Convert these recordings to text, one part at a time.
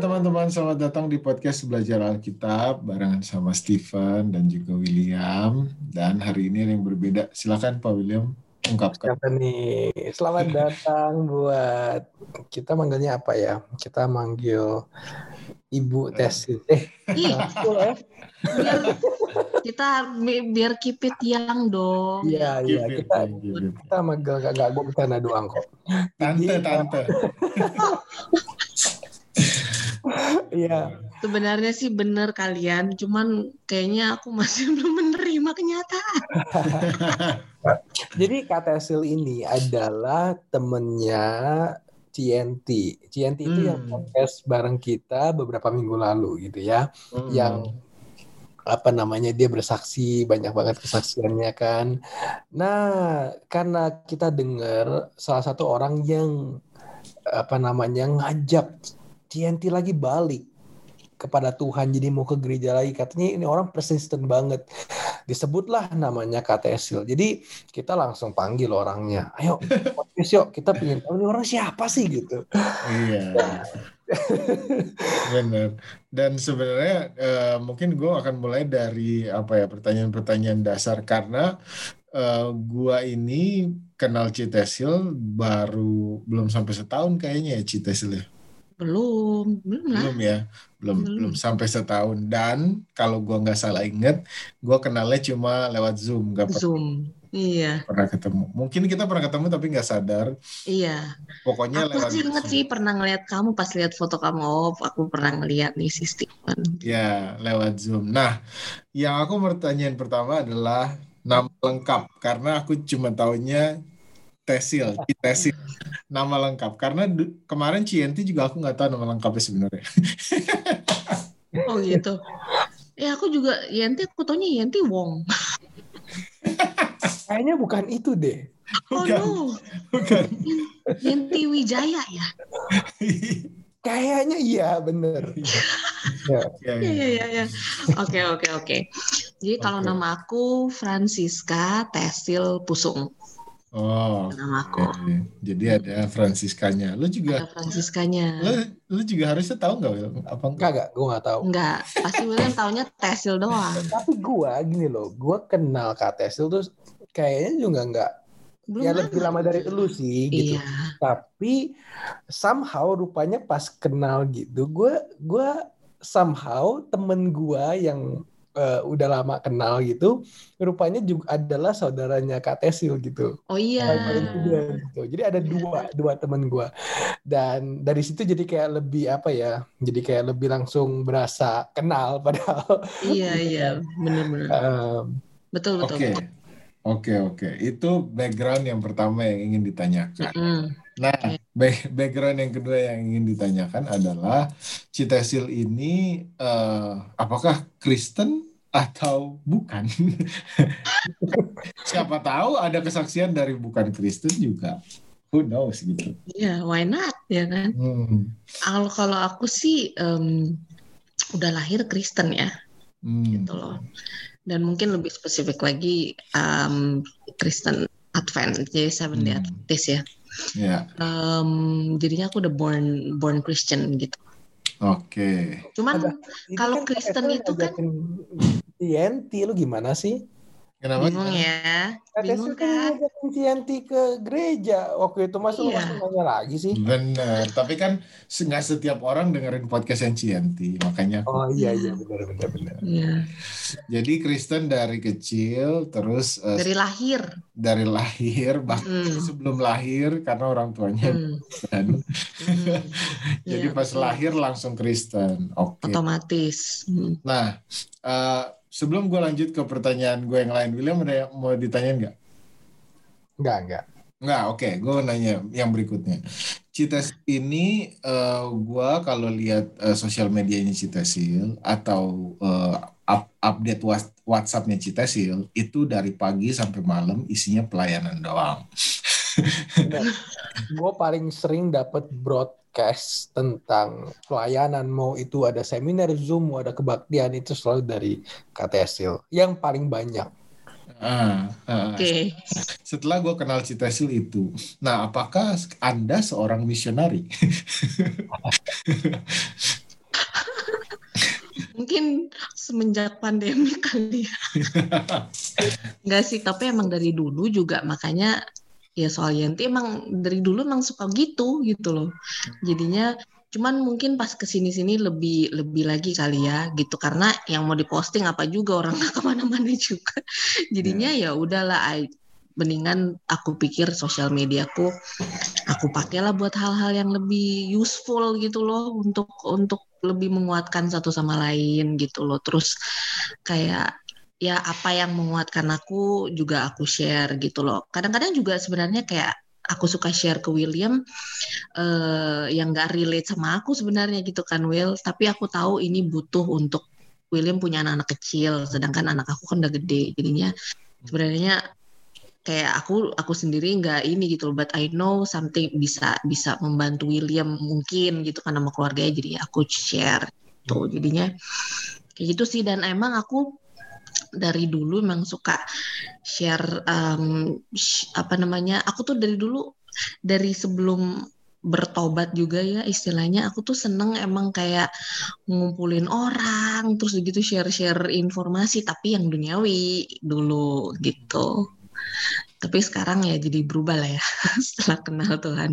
teman-teman, selamat datang di podcast Belajar Alkitab barengan sama Stephen dan juga William. Dan hari ini yang berbeda. Silakan Pak William ungkapkan. Siapa nih? Selamat datang buat kita manggilnya apa ya? Kita manggil Ibu Tesil. Eh, Ih, betul ya? biar kita bi- biar keep it young dong. Iya, iya. Kita kita manggil gak gue bercanda doang kok. Tante, Iya. tante. Iya. Sebenarnya sih bener kalian, cuman kayaknya aku masih belum menerima kenyataan. Jadi Kak Tesil ini adalah temennya CNT. CNT itu Hmm. yang podcast bareng kita beberapa minggu lalu gitu ya. Hmm. yang apa namanya dia bersaksi banyak banget kesaksiannya kan. Nah, karena kita dengar salah satu orang yang apa namanya ngajak TNT lagi balik kepada Tuhan jadi mau ke gereja lagi katanya ini orang persisten banget disebutlah namanya Katesil jadi kita langsung panggil orangnya ayo podcast yuk kita pengen tahu ini orang siapa sih gitu Iya. Benar. Dan sebenarnya eh, mungkin gue akan mulai dari apa ya pertanyaan-pertanyaan dasar karena eh, gua ini kenal Citesil baru belum sampai setahun kayaknya ya Citesil ya. Belum, belum lah. Belum ya, belum Belum. belum sampai setahun. Dan kalau gua nggak salah inget, gua kenalnya cuma lewat Zoom, nggak Zoom. Iya, pernah ketemu. Mungkin kita pernah ketemu tapi nggak sadar. iya. Pokoknya Aku lewat sih inget sih pernah ngeliat kamu pas lihat foto kamu. Oh, aku pernah ngeliat nih si Stephen. Ya, lewat Zoom. Nah, yang aku pertanyaan pertama adalah nama lengkap karena aku cuma taunya Tesil, Tesil. Nama lengkap karena du- kemarin Cienti juga aku nggak tahu nama lengkapnya sebenarnya. Oh gitu. Ya aku juga Yanti, aku taunya Yanti Wong. kayaknya bukan itu deh Oh Bukan. no, Bukan. Yanti Wijaya ya. kayaknya iya bener ya. Ya, Iya ya. iya iya. iya. Oke oke oke. Jadi kalau Oke. nama aku Francisca Tesil Pusung. Oh, Nama aku. Jadi ada Franciscanya. Lu juga, Ada Franciscanya. lu, lu juga harusnya tahu nggak, Wil? Apa enggak? Enggak, enggak, gue gak tahu. Enggak, pasti William taunya Tesil doang. Tapi gue gini loh, gue kenal Kak Tesil tuh kayaknya juga enggak, Belum ya lebih lama dari lu sih gitu. Iya. Tapi somehow rupanya pas kenal gitu, gue gue somehow temen gue yang eh, udah lama kenal gitu, rupanya juga adalah saudaranya Kak Tesil gitu. Oh iya. gitu. Jadi ada dua dua temen gue dan dari situ jadi kayak lebih apa ya? Jadi kayak lebih langsung berasa kenal padahal Iya iya, benar-benar. em, Betul betul. Oke, betul. oke, oke. Itu background yang pertama yang ingin ditanyakan. Mm. Nah, back- background yang kedua yang ingin ditanyakan adalah Citesil ini eh, apakah Kristen atau bukan? Siapa tahu ada kesaksian dari bukan Kristen juga. Who knows gitu. Iya, why not ya kan? Hmm. Kalau kalau aku sih em, udah lahir Kristen ya, Hmm. gitu loh. Dan mungkin lebih spesifik lagi em, Kristen Advent, jadi Seventh Day Hmm. Adventist ya. Ya, Em, jadinya aku udah born born Christian gitu. oke. Cuman Ada- ini Kalau kan Kristen itu kan- TNT lu gimana sih? Kenapa? bingung ya, bingung kan kan? ngajakin TNT ke gereja waktu itu masa lu Iya. nanya lagi sih? Bener, tapi kan nggak setiap orang dengerin podcast yang Cianti, makanya aku- Oh iya iya benar benar benar. Iya, jadi Kristen dari kecil, terus eh, dari lahir. dari lahir, bahkan Hmm. sebelum lahir karena orang tuanya Hmm. Kristen. Hmm. Jadi Iya, pas betul. lahir langsung Kristen. Oke. otomatis. Hmm. Nah, eh, sebelum gue lanjut ke pertanyaan gue yang lain, William ada yang mau ditanyain nggak? Enggak enggak. Nggak, oke. Gue nanya yang berikutnya. Cites ini eh, gue kalau lihat eh, sosial medianya Citesil atau eh, up- update WhatsAppnya Citesil itu dari pagi sampai malam isinya pelayanan doang. gue paling sering dapat broadcast tentang pelayanan mau itu ada seminar zoom mau ada kebaktian itu selalu dari KTSil yang paling banyak Ah, ah. Oke. Setelah gue kenal Citesil itu, nah apakah Anda seorang misionari? mungkin semenjak pandemi kali ya. Enggak sih, tapi emang dari dulu juga makanya ya soal Yanti emang dari dulu emang suka gitu gitu loh. Jadinya cuman mungkin pas ke sini sini lebih lebih lagi kali ya gitu. Karena yang mau diposting apa juga orang nggak ke mana-mana juga. Jadinya ya. udahlah I- mendingan aku pikir sosial mediaku aku pakailah buat hal-hal yang lebih useful gitu loh untuk untuk lebih menguatkan satu sama lain gitu loh. Terus kayak ya apa yang menguatkan aku juga aku share gitu loh. Kadang-kadang juga sebenarnya kayak aku suka share ke William eh yang gak relate sama aku sebenarnya gitu kan Will tapi aku tahu ini butuh untuk William punya anak-anak kecil sedangkan anak aku kan udah gede. Jadinya sebenarnya kayak aku aku sendiri nggak ini gitu but I know something bisa bisa membantu William mungkin gitu kan sama keluarganya. Jadi aku share tuh jadinya kayak gitu sih. Dan emang aku dari dulu emang suka share um, sh- apa namanya aku tuh dari dulu dari sebelum bertobat juga ya istilahnya aku tuh seneng emang kayak ngumpulin orang terus gitu share-share informasi tapi yang duniawi dulu gitu tapi sekarang ya jadi berubah lah ya setelah kenal Tuhan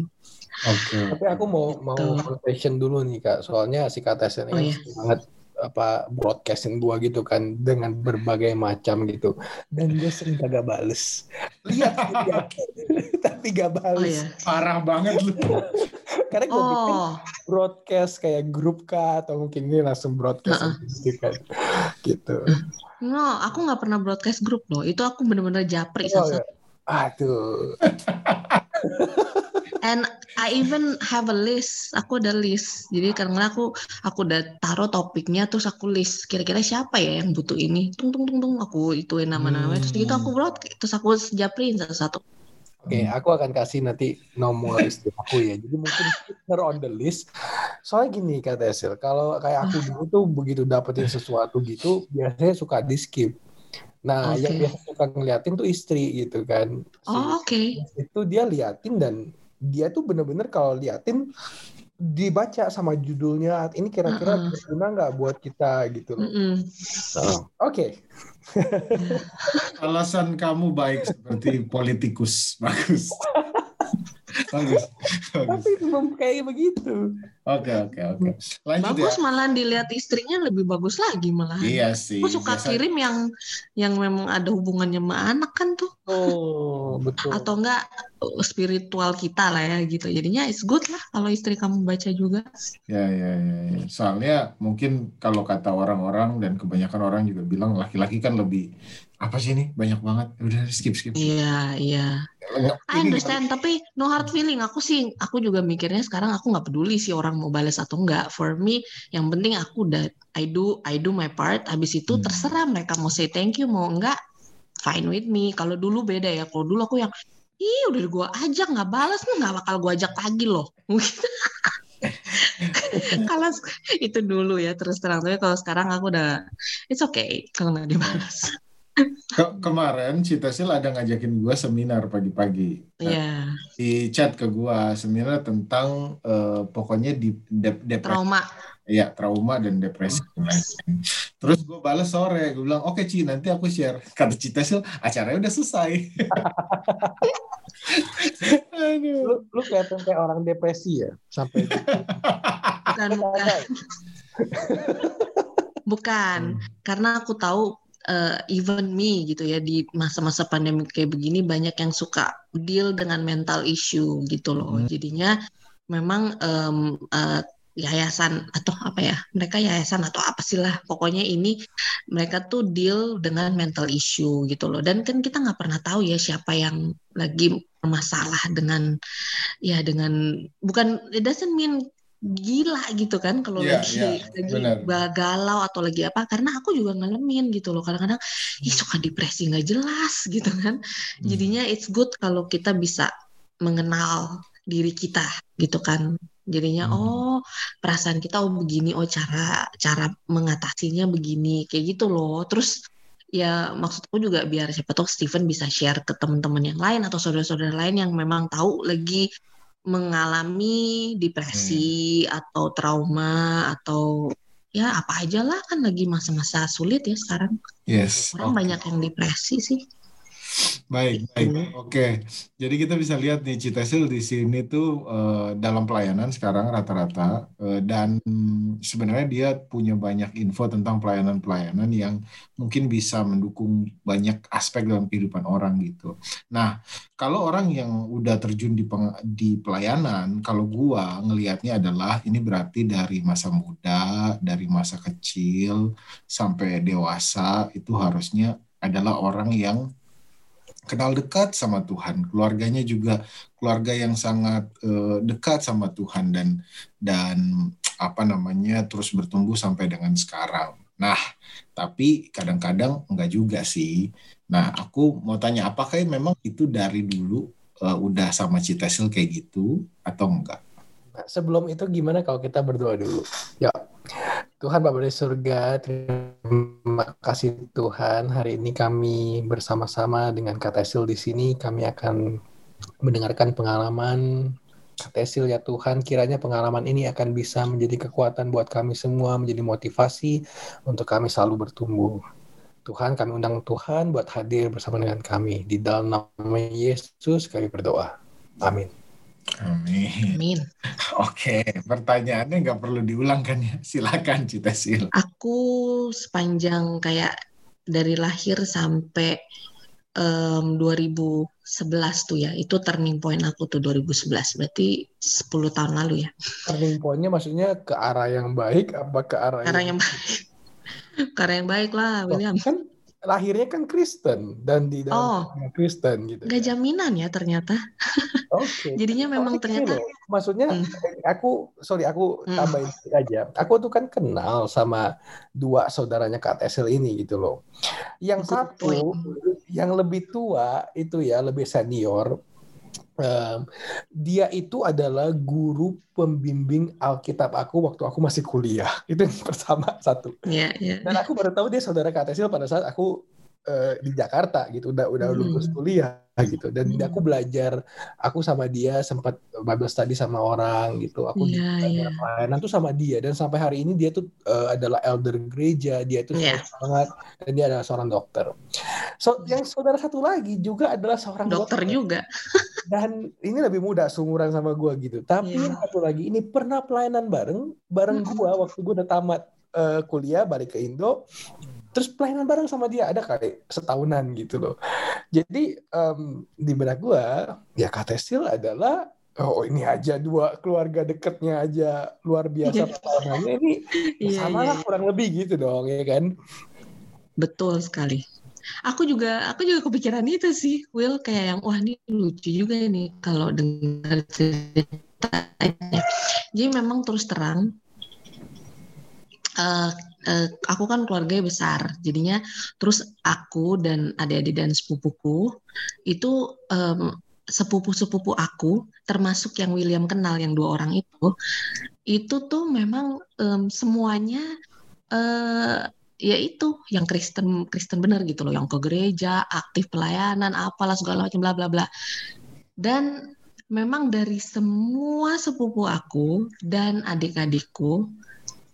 Oke. Tapi aku mau mau Gitu. confession dulu nih kak, soalnya si Kak Tess ini Oh, kan iya. banget apa broadcastin gua gitu kan dengan berbagai macam gitu. Dan gue sering kagak bales. Lihat lihat tapi gak oh bales. ya Parah banget lu. karena gue oh. broadcast kayak grup kah atau mungkin ini langsung broadcast gitu kan. Gitu. No aku nggak pernah broadcast grup loh. Itu aku bener-bener japri Oh, Sasa. ya. aduh And I even have a list. Aku ada list. Jadi karena aku aku udah taruh topiknya terus aku list kira-kira siapa ya yang butuh ini. Tung tung tung tung aku ituin nama-namanya terus gitu aku upload terus aku japrin satu-satu. Oke, aku akan kasih nanti nomor istri aku ya. Jadi mungkin her on the list. Soalnya gini Kak Tesil, kalau kayak aku dulu tuh begitu dapetin sesuatu gitu, biasanya suka di skip. Nah, Oke. yang biasa suka ngeliatin tuh istri gitu kan. Si Oh, oke. itu dia liatin dan dia tuh bener-bener kalau liatin dibaca sama judulnya ini kira-kira Mm-mm. berguna nggak buat kita gitu loh. Mm-mm. Oh, Oke, Alasan kamu baik seperti politikus. Bagus. Bagus. Bagus. tapi belum kayak begitu. Oke, oke, oke. Lanjut Bagus ya. malah dilihat istrinya lebih bagus lagi malah. Iya sih. Aku suka Biasa- kirim yang yang memang ada hubungannya sama anak kan tuh Oh, betul. atau enggak uh, spiritual kita lah ya gitu. Jadinya it's good lah kalau istri kamu baca juga. Ya, ya, ya, ya. Soalnya mungkin kalau kata orang-orang dan kebanyakan orang juga bilang laki-laki kan lebih apa sih ini banyak banget. Udah skip skip. Iya, iya. I understand, tapi no hard feeling. Aku sih, aku juga mikirnya sekarang aku nggak peduli sih orang mau balas atau enggak. For me, yang penting aku udah I do I do my part. Habis itu Hmm. terserah mereka mau say thank you mau enggak, fine with me. Kalau dulu beda ya. Kalau dulu aku yang Ih, udah gua ajak nggak balas nih nggak bakal gua ajak lagi loh. kalau itu dulu ya terus terang tapi kalau sekarang aku udah it's okay kalau nggak dibalas. Ke- kemarin Citasil ada ngajakin gua seminar pagi-pagi. Nah, Iya, Di chat ke gua seminar tentang eh, pokoknya di dep- depresi trauma. ya trauma dan depresi lain-lain. Terus gue balas sore, gue bilang oke Ci nanti aku share. Kata Citasil acaranya udah selesai. Aduh. Lu, lu kelihatan kayak orang depresi ya sampai gitu. Bukan, bukan. Bukan, karena aku tahu uh, even me gitu ya di masa-masa pandemi kayak begini banyak yang suka deal dengan mental issue gitu loh. Hmm. Jadinya memang em, uh, yayasan atau apa ya mereka yayasan atau apa sih lah pokoknya ini mereka tuh deal dengan mental issue gitu loh dan kan kita nggak pernah tahu ya siapa yang lagi bermasalah dengan ya dengan bukan it doesn't mean gila gitu kan kalau Iya, lagi iya, lagi galau atau lagi apa karena aku juga ngalamin gitu loh. Kadang-kadang ih suka depresi nggak jelas gitu kan. Hmm. jadinya it's good kalau kita bisa mengenal diri kita gitu kan. Jadinya Hmm. oh perasaan kita oh begini oh cara cara mengatasinya begini kayak gitu loh. Terus ya maksudku juga biar siapa tahu Steven bisa share ke teman-teman yang lain atau saudara-saudara lain yang memang tahu lagi mengalami depresi atau trauma atau ya apa aja lah kan lagi masa-masa sulit ya sekarang. Yes. Orang oke. banyak yang depresi sih. Baik, baik. Oke. Jadi kita bisa lihat nih Citesil di sini tuh eh, dalam pelayanan sekarang rata-rata eh, dan sebenarnya dia punya banyak info tentang pelayanan-pelayanan yang mungkin bisa mendukung banyak aspek dalam kehidupan orang gitu. Nah, kalau orang yang udah terjun di peng- di pelayanan, kalau gua ngelihatnya adalah ini berarti dari masa muda, dari masa kecil sampai dewasa itu harusnya adalah orang yang kenal dekat sama Tuhan, keluarganya juga keluarga yang sangat eh, dekat sama Tuhan dan dan apa namanya terus bertumbuh sampai dengan sekarang. Nah, tapi kadang-kadang enggak juga sih. Nah, aku mau tanya apakah memang itu dari dulu eh, udah sama Citesil kayak gitu atau enggak? Sebelum itu gimana kalau kita berdoa dulu? Ya. Tuhan Bapa di surga, terima kasih Tuhan. Hari ini kami bersama-sama dengan Katesil di sini, kami akan mendengarkan pengalaman Katesil ya Tuhan. Kiranya pengalaman ini akan bisa menjadi kekuatan buat kami semua, menjadi motivasi untuk kami selalu bertumbuh. Tuhan, kami undang Tuhan buat hadir bersama dengan kami. Di dalam nama Yesus kami berdoa. Amin. Amin. Amin. Oke, pertanyaannya nggak perlu diulang kan ya? Silakan Citesil. Aku sepanjang kayak dari lahir sampai em, 2011 tuh ya, itu turning point aku tuh 2011. Berarti 10 tahun lalu ya. Turning point-nya maksudnya ke arah yang baik apa ke arah Cara yang yang baik. Cara yang baik lah, William. kan lahirnya kan Kristen dan di dalam Oh, Kristen gitu Gak kan. jaminan ya ternyata. Oke. Jadinya memang Soalnya gini ternyata loh, maksudnya Hmm. aku sorry aku Hmm. tambahin sedikit aja. Aku tuh kan kenal sama dua saudaranya Kak Tesel ini gitu loh. Yang Good satu point. yang lebih tua itu ya lebih senior. Em, dia itu adalah guru pembimbing Alkitab aku waktu aku masih kuliah. Itu yang pertama satu. ya ya. Dan aku baru tahu dia saudara Kak Tesil pada saat aku eh, di Jakarta gitu, udah udah Hmm. lulus kuliah gitu. Dan Hmm. aku belajar, aku sama dia sempat Bible study sama orang gitu. Aku iya. pelayanan tuh sama dia dan sampai hari ini dia tuh eh, adalah elder gereja, dia itu Iya. sangat dan dia adalah seorang dokter. So yang saudara satu lagi juga adalah seorang Dokter dokter juga. dan ini lebih muda seumuran sama gua gitu. Tapi yang satu lagi ini pernah pelayanan bareng bareng Mm-mm. gua waktu gua udah tamat eh, kuliah balik ke Indo. Terus pelayanan bareng sama dia ada kali setahunan gitu loh. Jadi em, di benak gua ya Katesil adalah oh ini aja dua keluarga deketnya aja luar biasa Iya. persamaan ini Iya, sama iya, lah kurang lebih gitu dong ya kan. Betul sekali. Aku juga aku juga kepikiran itu sih, Will kayak yang wah ini lucu juga nih kalau dengar ceritanya. Jadi memang terus terang eh, aku kan keluarganya besar, jadinya terus aku dan adik-adik dan sepupuku itu em, sepupu-sepupu aku, termasuk yang William kenal yang dua orang itu, itu tuh memang em, semuanya eh ya itu yang Kristen Kristen bener gitu loh, yang ke gereja, aktif pelayanan, apalah segala macam bla bla bla. Dan memang dari semua sepupu aku dan adik-adikku,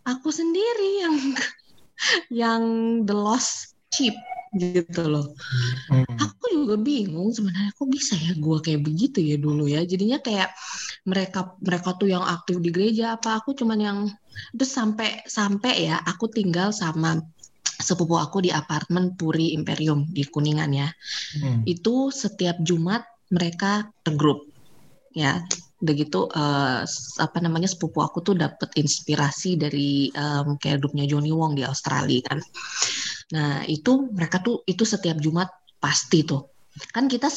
aku sendiri yang yang the lost sheep gitu loh. Hmm. Aku juga bingung sebenarnya kok bisa ya gua kayak begitu ya dulu ya. Jadinya kayak mereka mereka tuh yang aktif di gereja apa aku cuman yang terus sampai sampai ya aku tinggal sama sepupu aku di apartemen Puri Imperium di Kuningan ya. Hmm. Itu setiap Jumat mereka tergrup ya. Udah gitu s- apa namanya sepupu aku tuh dapet inspirasi dari em, kayak grupnya Johnny Wong di Australia kan. Nah, itu mereka tuh itu setiap Jumat pasti tuh. Kan kita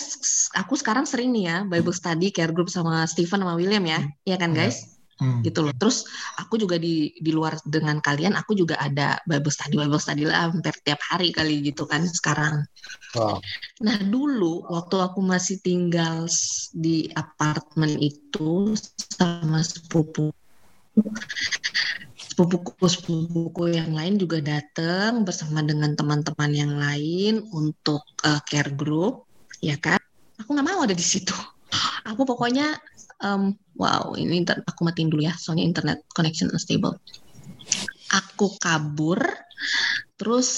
aku sekarang sering nih ya Bible study care group sama Stephen sama William ya. Iya kan Iya. guys? Hmm. Gitu loh. Terus aku juga di di luar dengan kalian aku juga ada Bible study Bible study lah hampir tiap hari kali gitu kan sekarang. Wow. Nah, dulu waktu aku masih tinggal di apartemen itu sama sepupu sepupuku sepupuku yang lain juga datang bersama dengan teman-teman yang lain untuk eh, care group, ya kan? Aku nggak mau ada di situ. Aku pokoknya, em, wow, ini inter- aku matiin dulu ya, soalnya internet connection unstable. aku kabur terus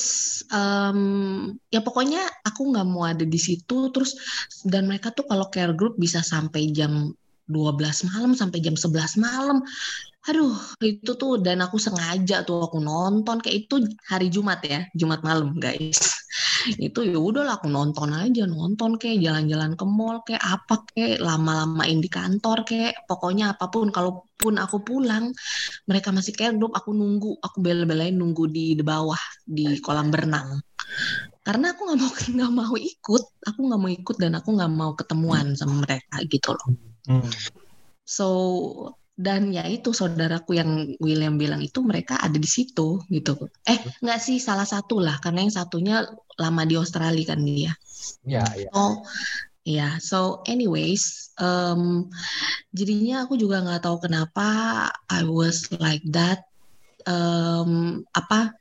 um, ya pokoknya aku nggak mau ada di situ terus dan mereka tuh kalau care group bisa sampai jam 12 malam sampai jam 11 malam aduh itu tuh dan aku sengaja tuh aku nonton kayak itu hari Jumat ya Jumat malam guys itu ya udah aku nonton aja nonton kayak jalan-jalan ke mall kayak apa kayak lama-lamain di kantor kayak pokoknya apa pun kalaupun aku pulang mereka masih kayak grup aku nunggu aku bela-belain nunggu di, di bawah di kolam berenang. Karena aku nggak mau nggak mau ikut aku nggak mau ikut dan aku nggak mau ketemuan sama mereka gitu loh. Hmm. so dan ya itu saudaraku yang William bilang itu mereka ada di situ gitu. Eh nggak sih salah satu lah karena yang satunya lama di Australia kan dia. Ya ya. Oh ya so anyways um, jadinya aku juga nggak tahu kenapa I was like that um, apa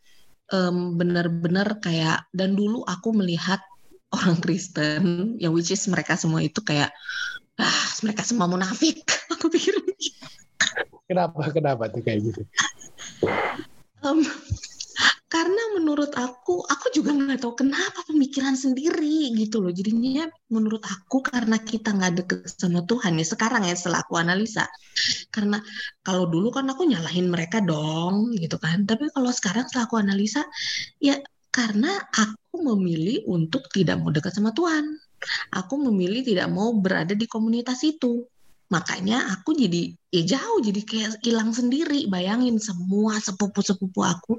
um, benar-benar kayak dan dulu aku melihat orang Kristen yang which is mereka semua itu kayak ah mereka semua munafik aku pikir Kenapa? Kenapa tuh kayak gitu? Um, karena menurut aku, aku juga nggak tahu kenapa pemikiran sendiri gitu loh. Jadinya menurut aku karena kita nggak deket sama Tuhan ya sekarang ya setelah aku analisa. Karena kalau dulu kan aku nyalahin mereka dong gitu kan. Tapi kalau sekarang setelah aku analisa ya karena aku memilih untuk tidak mau dekat sama Tuhan. Aku memilih tidak mau berada di komunitas itu makanya aku jadi ya jauh jadi kayak hilang sendiri bayangin semua sepupu-sepupu aku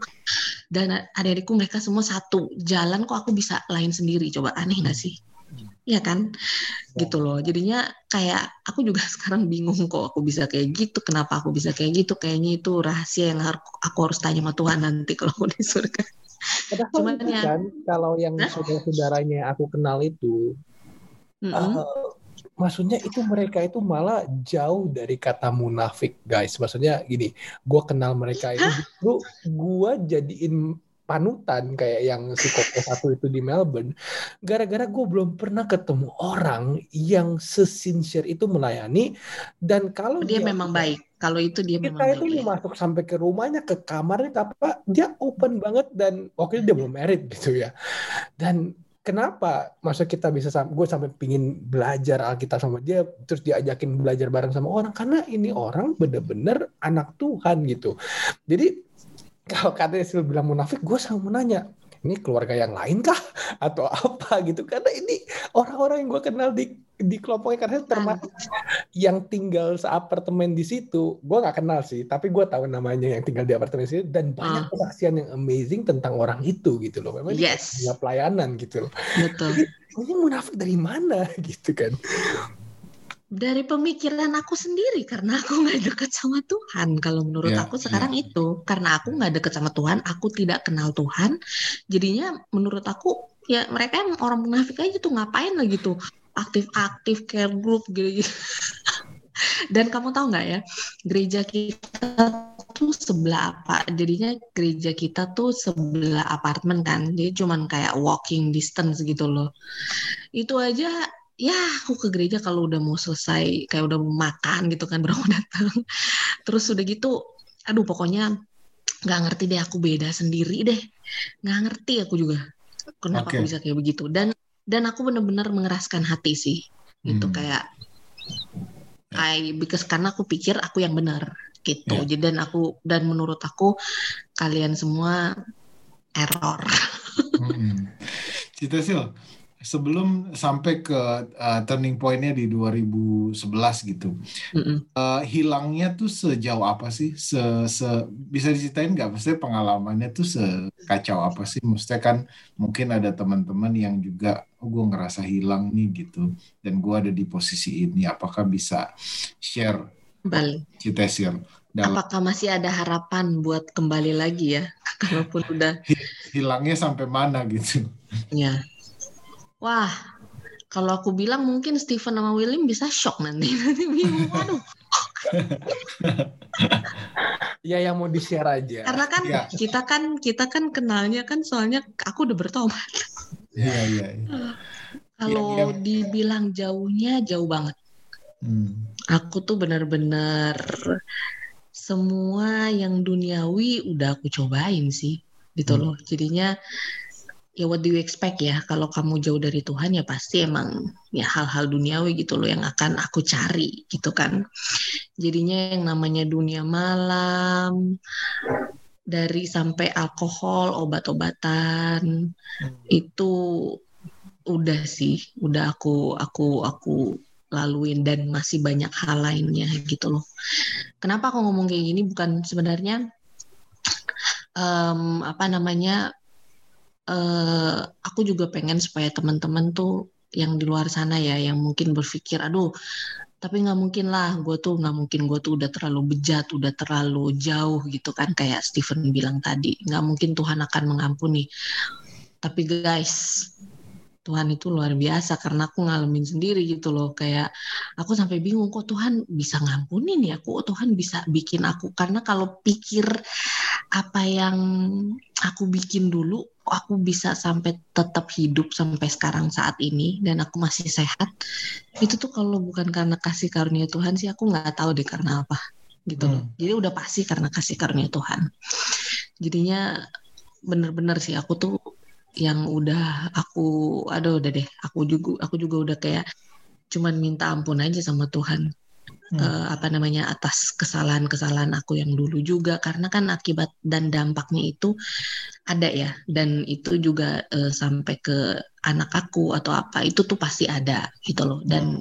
dan adik-adikku mereka semua satu jalan kok aku bisa lain sendiri coba aneh nggak sih Iya kan, gitu loh. Jadinya kayak aku juga sekarang bingung kok aku bisa kayak gitu. Kenapa aku bisa kayak gitu? Kayaknya itu rahasia yang harus aku harus tanya sama Tuhan nanti kalau aku di surga. Padahal Cuman ya, kan kalau yang saudara-saudaranya aku kenal itu, mm -hmm. uh, maksudnya itu mereka itu malah jauh dari kata munafik guys. Maksudnya gini gue kenal mereka itu justru gue jadiin panutan kayak yang si Koko satu itu di Melbourne. Gara-gara gue belum pernah ketemu orang yang sesincere itu melayani dan kalau dia, dia memang baik. Kalau itu dia kita memang itu baik, masuk sampai ke rumahnya ke kamarnya apa dia open banget dan waktu itu dia belum merit gitu ya. Dan kenapa masa kita bisa gue sampai pingin belajar Alkitab sama dia terus diajakin belajar bareng sama orang? Karena ini orang bener-bener anak Tuhan gitu. Jadi kalau katanya sih bilang munafik gue selalu menanya ini keluarga yang lain kah? Atau apa? Gitu. Karena ini orang-orang yang gue kenal di di kelompoknya karena termasuk yang tinggal seapartemen di situ gue nggak kenal sih. Tapi gue tahu namanya yang tinggal di apartemen situ dan banyak uh. kesaksian yang amazing tentang orang itu gitu loh. Memang yes. dia pelayanan gitu loh. Betul. Ini munafik dari mana? Gitu kan dari pemikiran aku sendiri karena aku nggak dekat sama Tuhan. Kalau menurut yeah, aku sekarang yeah. itu karena aku nggak dekat sama Tuhan aku tidak kenal Tuhan. Jadinya menurut aku ya mereka yang orang munafik aja tuh ngapain lagi tuh? Aktif-aktif care group gitu, -gitu. dan kamu tahu nggak ya gereja kita tuh sebelah apa? Jadinya gereja kita tuh sebelah apartemen kan? Jadi cuman kayak walking distance gitu loh. Itu aja ya aku ke gereja kalau udah mau selesai kayak udah mau makan gitu kan baru datang terus udah gitu aduh pokoknya nggak ngerti deh aku beda sendiri deh nggak ngerti aku juga kenapa okay. aku bisa kayak begitu dan dan aku bener-bener mengeraskan hati sih gitu hmm. kayak I because karena aku pikir aku yang benar gitu yeah. jadi dan aku dan menurut aku kalian semua error hmm. Cita Sil, sebelum sampai ke uh, turning pointnya di 2011 gitu, mm -mm. Uh, hilangnya tuh sejauh apa sih? Se, se bisa diceritain nggak? Maksudnya pengalamannya tuh sekacau apa sih? Maksudnya kan mungkin ada teman-teman yang juga, oh gue ngerasa hilang nih gitu, dan gue ada di posisi ini. Apakah bisa share? Kembali. Cita share. Dalam... Apakah masih ada harapan buat kembali lagi ya? Kalaupun udah hilangnya sampai mana gitu? Ya. Wah, kalau aku bilang mungkin Stephen sama William bisa shock nanti. Nanti bingung, waduh. ya yang mau di share aja. Karena kan ya. kita kan kita kan kenalnya kan soalnya aku udah bertobat. Iya iya. Ya. Kalau ya, ya. dibilang jauhnya jauh banget. Hmm. Aku tuh benar-benar semua yang duniawi udah aku cobain sih gitu Hmm. loh. Jadinya ya what do you expect ya kalau kamu jauh dari Tuhan ya pasti emang ya hal-hal duniawi gitu loh yang akan aku cari gitu kan. Jadinya yang namanya dunia malam dari sampai alkohol, obat-obatan itu udah sih, udah aku aku aku laluin dan masih banyak hal lainnya gitu loh. Kenapa aku ngomong kayak gini bukan sebenarnya em, apa namanya eh aku juga pengen supaya teman-teman tuh yang di luar sana ya yang mungkin berpikir aduh tapi nggak mungkin lah gue tuh nggak mungkin gue tuh udah terlalu bejat udah terlalu jauh gitu kan kayak Stephen bilang tadi. Nggak mungkin Tuhan akan mengampuni. Tapi guys Tuhan itu luar biasa karena aku ngalamin sendiri gitu loh kayak aku sampai bingung kok Tuhan bisa ngampunin ya? Kok Tuhan bisa bikin aku? Karena kalau pikir apa yang aku bikin dulu aku bisa sampai tetap hidup sampai sekarang saat ini dan aku masih sehat itu tuh kalau bukan karena kasih karunia Tuhan sih aku nggak tahu deh karena apa gitu loh. Jadi udah pasti karena kasih karunia Tuhan. Jadinya bener-bener sih aku tuh yang udah aku aduh udah deh aku juga aku juga udah kayak cuman minta ampun aja sama Tuhan Hmm. eh, apa namanya atas kesalahan-kesalahan aku yang dulu juga. Karena kan akibat dan dampaknya itu ada ya. Dan itu juga eh, sampai ke anak aku atau apa itu tuh pasti ada gitu loh. Dan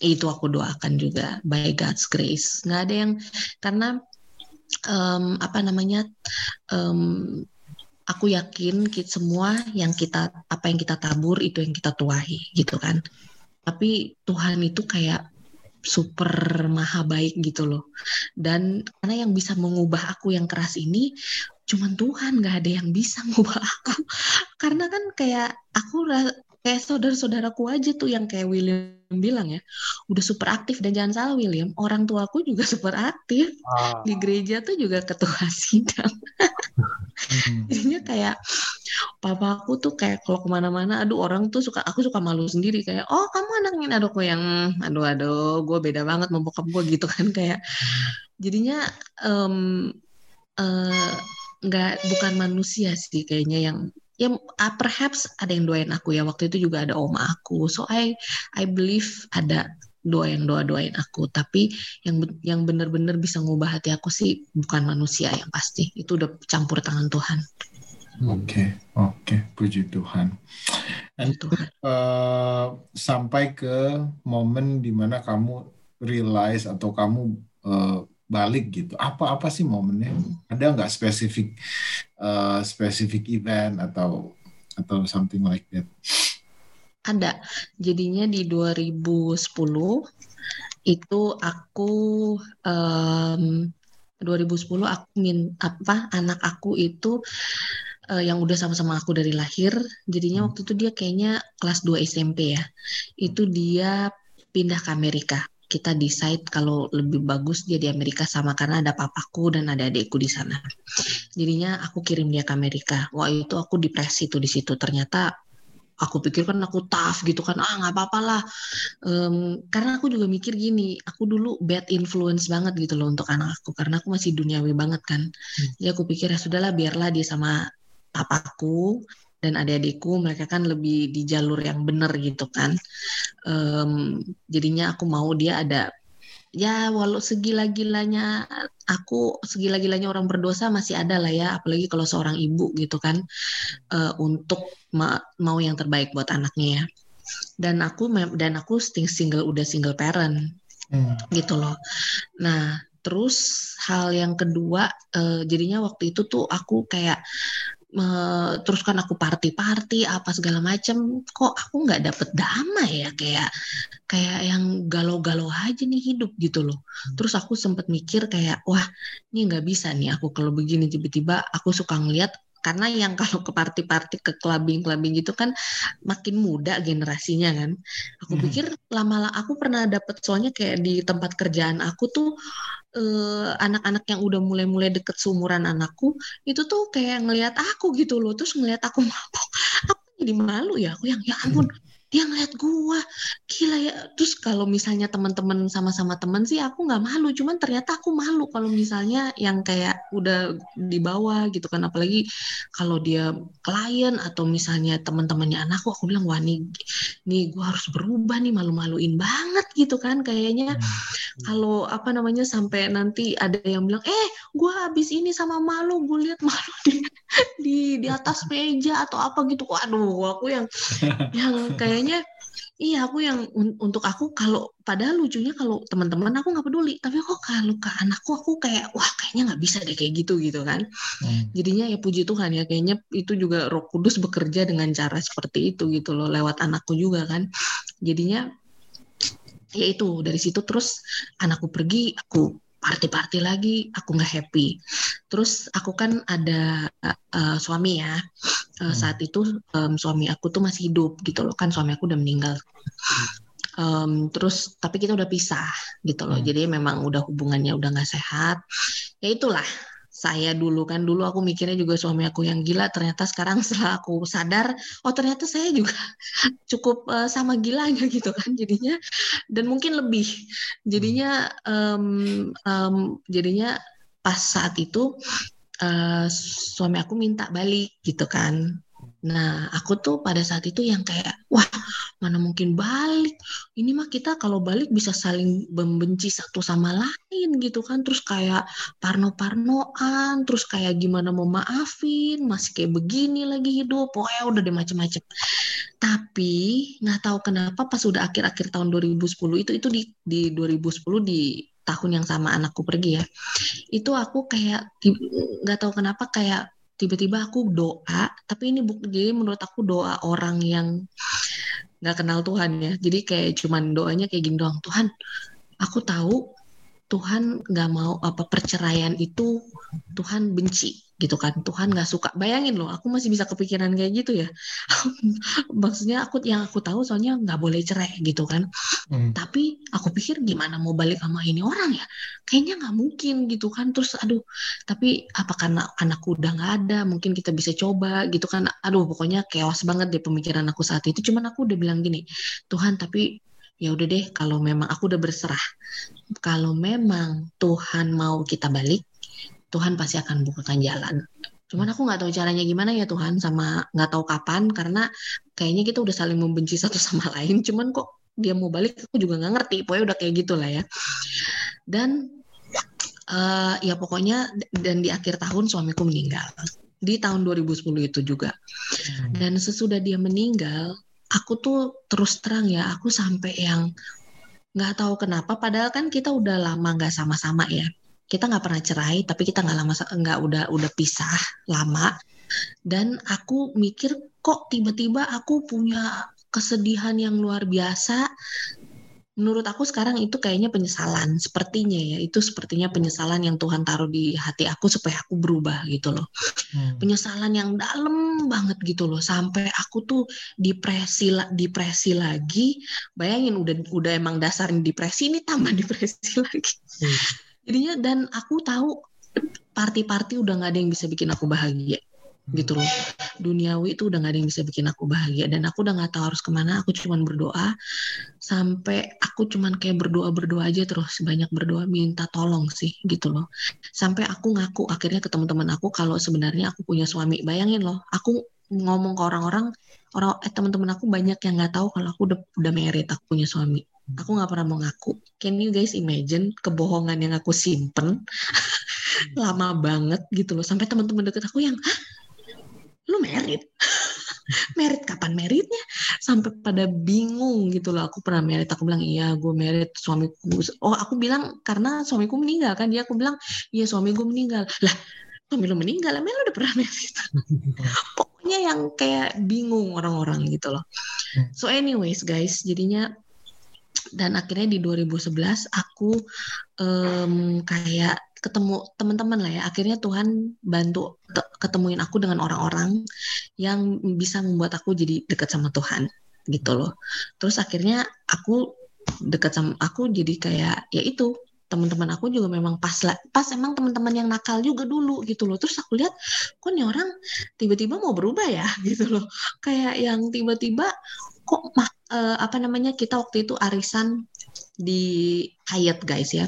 itu aku doakan juga by God's grace. Nggak ada yang karena em, apa namanya em, aku yakin kita semua yang kita apa yang kita tabur itu yang kita tuahi gitu kan. Tapi Tuhan itu kayak super maha baik gitu loh. Dan karena yang bisa mengubah aku yang keras ini cuman Tuhan nggak ada yang bisa mengubah aku. Karena kan kayak aku kayak saudara-saudaraku aja tuh yang kayak William bilang ya udah super aktif dan jangan salah William orang tuaku juga super aktif Ah, di gereja tuh juga ketua sidang. Hmm. jadinya kayak papa aku tuh kayak kalau ke mana-mana aduh orang tuh suka aku suka malu sendiri. Kayak oh kamu anaknya kok yang aduh aduh gue beda banget sama bokap gue gitu kan. Kayak jadinya em, eh, nggak bukan manusia sih kayaknya yang ya ah, perhaps ada yang doain aku ya. Waktu itu juga ada oma aku. So I I believe ada doa yang doa doain aku. Tapi yang yang benar-benar bisa ngubah hati aku sih bukan manusia yang pasti. Itu udah campur tangan Tuhan Oke, oke, puji Tuhan. And Tuhan eh, sampai ke momen di mana kamu realize atau kamu eh, balik gitu. Apa-apa sih momennya? Ada nggak spesifik eh, spesifik event atau atau something like that? Ada. Jadinya di 2010 itu aku em, 2010 aku min apa anak aku itu eh, yang udah sama-sama aku dari lahir. Jadinya Hmm. waktu itu dia kayaknya kelas 2 SMP ya. Itu dia pindah ke Amerika. Kita decide kalau lebih bagus dia di Amerika sama karena ada papaku dan ada adikku di sana. Jadinya aku kirim dia ke Amerika. Wah itu aku depresi tuh di situ. Ternyata aku pikir kan aku tough gitu kan ah nggak apa-apa lah Em, karena aku juga mikir gini aku dulu bad influence banget gitu loh untuk anak aku karena aku masih duniawi banget kan jadi aku pikir ya sudahlah biarlah dia sama papaku dan adik-adikku mereka kan lebih di jalur yang benar gitu kan. Em, jadinya aku mau dia ada ya walau segila-gilanya aku segila-gilanya orang berdosa masih ada lah ya apalagi kalau seorang ibu gitu kan eh, untuk ma- mau yang terbaik buat anaknya ya. Dan aku dan aku sting- single udah single parent Hmm. gitu loh. Nah terus hal yang kedua eh, jadinya waktu itu tuh aku kayak eh, terus kan aku party-party apa segala macem. Kok aku nggak dapet damai ya? Kayak kayak yang galau-galau aja nih hidup gitu loh. Terus aku sempet mikir kayak wah ini nggak bisa nih aku kalau begini. Tiba-tiba aku suka ngeliat karena yang kalau ke party-party ke clubbing-clubbing gitu kan makin muda generasinya kan. Aku Mhm. pikir lama aku pernah dapet soalnya kayak di tempat kerjaan aku tuh eh, anak-anak yang udah mulai-mulai deket seumuran anakku itu tuh kayak ngelihat aku gitu loh. Terus ngelihat aku mabok. Aku jadi malu ya aku yang ya ampun dia ngeliat gua. Gila ya. Terus kalau misalnya teman-teman sama-sama teman sih aku nggak malu. Cuman ternyata aku malu kalau misalnya yang kayak udah di bawah gitu kan. Apalagi kalau dia klien atau misalnya teman-temannya anakku aku bilang wah nih nih gua harus berubah nih. Malu-maluin banget gitu kan kayaknya. Hmm. kalau apa namanya sampai nanti ada yang bilang eh gua habis ini sama malu. Gue lihat malu di di di atas meja atau apa gitu. Waduh aku yang yang kayaknya iya aku yang un untuk aku kalau padahal lucunya kalau teman-teman aku nggak peduli. Tapi kok kalau ke anakku aku kayak wah kayaknya nggak bisa deh kayak gitu gitu kan. Hmm. jadinya ya puji Tuhan ya kayaknya itu juga Roh Kudus bekerja dengan cara seperti itu gitu loh lewat anakku juga kan. Jadinya ya itu dari situ terus anakku pergi aku party-party lagi aku nggak happy. Terus aku kan ada uh, suami ya. Uh, saat itu um, suami aku tuh masih hidup gitu loh. Kan suami aku udah meninggal. Um, terus tapi kita udah pisah gitu loh. Hmm. jadi memang udah hubungannya udah nggak sehat. Ya itulah saya dulu. Kan dulu aku mikirnya juga suami aku yang gila. Ternyata sekarang setelah aku sadar oh ternyata saya juga cukup uh, sama gilanya gitu kan jadinya. Dan mungkin lebih. Jadinya um, um, jadinya pas saat itu uh, suami aku minta balik gitu kan. Nah, aku tuh pada saat itu yang kayak, wah, mana mungkin balik. Ini mah kita kalau balik bisa saling membenci satu sama lain gitu kan. Terus kayak parno-parnoan, terus kayak gimana mau maafin, masih kayak begini lagi hidup. Pokoknya udah deh macem-macem. Tapi nggak tahu kenapa pas udah akhir-akhir tahun 2010 itu itu di di 2010 di tahun yang sama anakku pergi ya. Itu aku kayak nggak tahu kenapa kayak tiba-tiba aku doa tapi ini buk jadi menurut aku doa orang yang nggak kenal Tuhan ya. Jadi kayak cuman doanya kayak gini doang. Tuhan aku tahu Tuhan nggak mau apa perceraian itu Tuhan benci gitu kan Tuhan nggak suka. Bayangin loh aku masih bisa kepikiran kayak gitu ya. Maksudnya aku yang aku tahu soalnya nggak boleh cerai gitu kan. Hmm. tapi aku pikir gimana mau balik sama ini orang ya? Kayaknya nggak mungkin gitu kan. Terus aduh tapi apa karena anakku udah nggak ada mungkin kita bisa coba gitu kan. Aduh pokoknya chaos banget deh pemikiran aku saat itu. Cuman aku udah bilang gini Tuhan tapi ya udah deh kalau memang aku udah berserah kalau memang Tuhan mau kita balik Tuhan pasti akan bukakan jalan. Cuman aku nggak tahu caranya gimana ya Tuhan sama nggak tahu kapan karena kayaknya kita udah saling membenci satu sama lain. Cuman kok dia mau balik aku juga nggak ngerti. Pokoknya udah kayak gitulah ya. Dan uh, ya pokoknya dan di akhir tahun suamiku meninggal di tahun 2010 itu juga. Hmm. Dan sesudah dia meninggal, aku tuh terus terang ya aku sampai yang nggak tahu kenapa padahal kan kita udah lama nggak sama-sama ya kita nggak pernah cerai tapi kita nggak lama nggak udah udah pisah lama. Dan aku mikir kok tiba-tiba aku punya kesedihan yang luar biasa? Menurut aku sekarang itu kayaknya penyesalan sepertinya ya. Itu sepertinya penyesalan yang Tuhan taruh di hati aku supaya aku berubah gitu loh. Hmm. penyesalan yang dalam banget gitu loh. Sampai aku tuh depresi depresi lagi. Bayangin udah udah emang dasarnya depresi ini tambah depresi lagi. Hmm jadinya dan aku tahu party-party udah nggak ada yang bisa bikin aku bahagia gitu loh. Duniawi itu udah nggak ada yang bisa bikin aku bahagia dan aku udah nggak tahu harus ke mana aku cuma berdoa sampai aku cuma kayak berdoa berdoa aja terus banyak berdoa minta tolong sih gitu loh. Sampai aku ngaku akhirnya ke teman-teman aku kalau sebenarnya aku punya suami bayangin loh aku ngomong ke orang-orang orang eh teman-teman aku banyak yang nggak tahu kalau aku udah udah married aku punya suami aku nggak pernah mau ngaku. Can you guys imagine kebohongan yang aku simpen? Lama banget gitu loh. Sampai teman-teman deket aku yang lu merit? Merit kapan meritnya? Sampai pada bingung gitu loh. Aku pernah merit. Aku bilang iya gue merit. Suamiku oh aku bilang karena suamiku meninggal kan. Dia aku bilang iya suami gue meninggal. Lah suami lu meninggal? Emang lu udah pernah merit? Pokoknya yang kayak bingung orang-orang gitu loh. Hmm. so anyways guys jadinya dan akhirnya di 2011 aku um, kayak ketemu teman-teman lah ya. Akhirnya Tuhan bantu ketemuin aku dengan orang-orang yang bisa membuat aku jadi dekat sama Tuhan gitu loh. Terus akhirnya aku dekat sama aku jadi kayak ya itu teman-teman aku juga memang pas lah pas emang teman-teman yang nakal juga dulu gitu loh. Terus aku lihat kok nih orang tiba-tiba mau berubah ya gitu loh. Kayak yang tiba-tiba kok uh, apa namanya kita waktu itu arisan di Hyatt guys ya.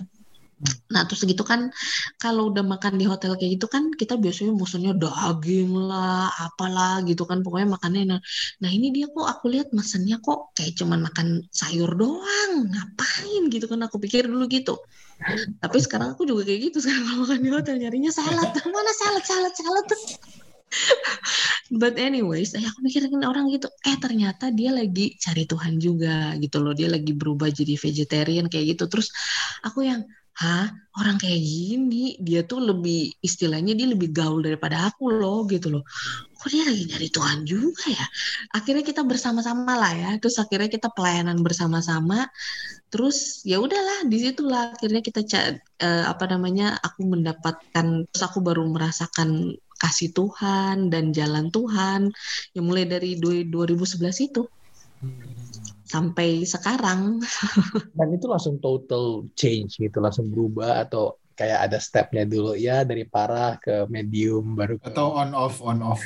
Nah terus gitu kan kalau udah makan di hotel kayak gitu kan kita biasanya musuhnya daging lah apalah gitu kan pokoknya makannya nah, nah ini dia kok aku lihat mesennya kok kayak cuman makan sayur doang. Ngapain gitu kan aku pikir dulu gitu. Tapi sekarang aku juga kayak gitu sekarang kalau makan di hotel nyarinya salad. Mana salad salad salad tuh But anyways, eh, aku mikirin orang gitu, eh ternyata dia lagi cari Tuhan juga gitu loh. Dia lagi berubah jadi vegetarian kayak gitu. Terus aku yang hah? Orang kayak gini? Dia tuh lebih istilahnya dia lebih gaul daripada aku loh gitu loh. Kok dia lagi nyari Tuhan juga ya? Akhirnya kita bersama-sama lah ya. Terus akhirnya kita pelayanan bersama-sama. Terus ya udahlah di situlah akhirnya kita uh, apa namanya aku mendapatkan terus aku baru merasakan kasih Tuhan dan jalan Tuhan yang mulai dari 2011 itu. Sampai sekarang. Dan itu langsung total change gitu, langsung berubah atau kayak ada stepnya dulu. Ya dari parah ke medium baru ke... atau on off on off.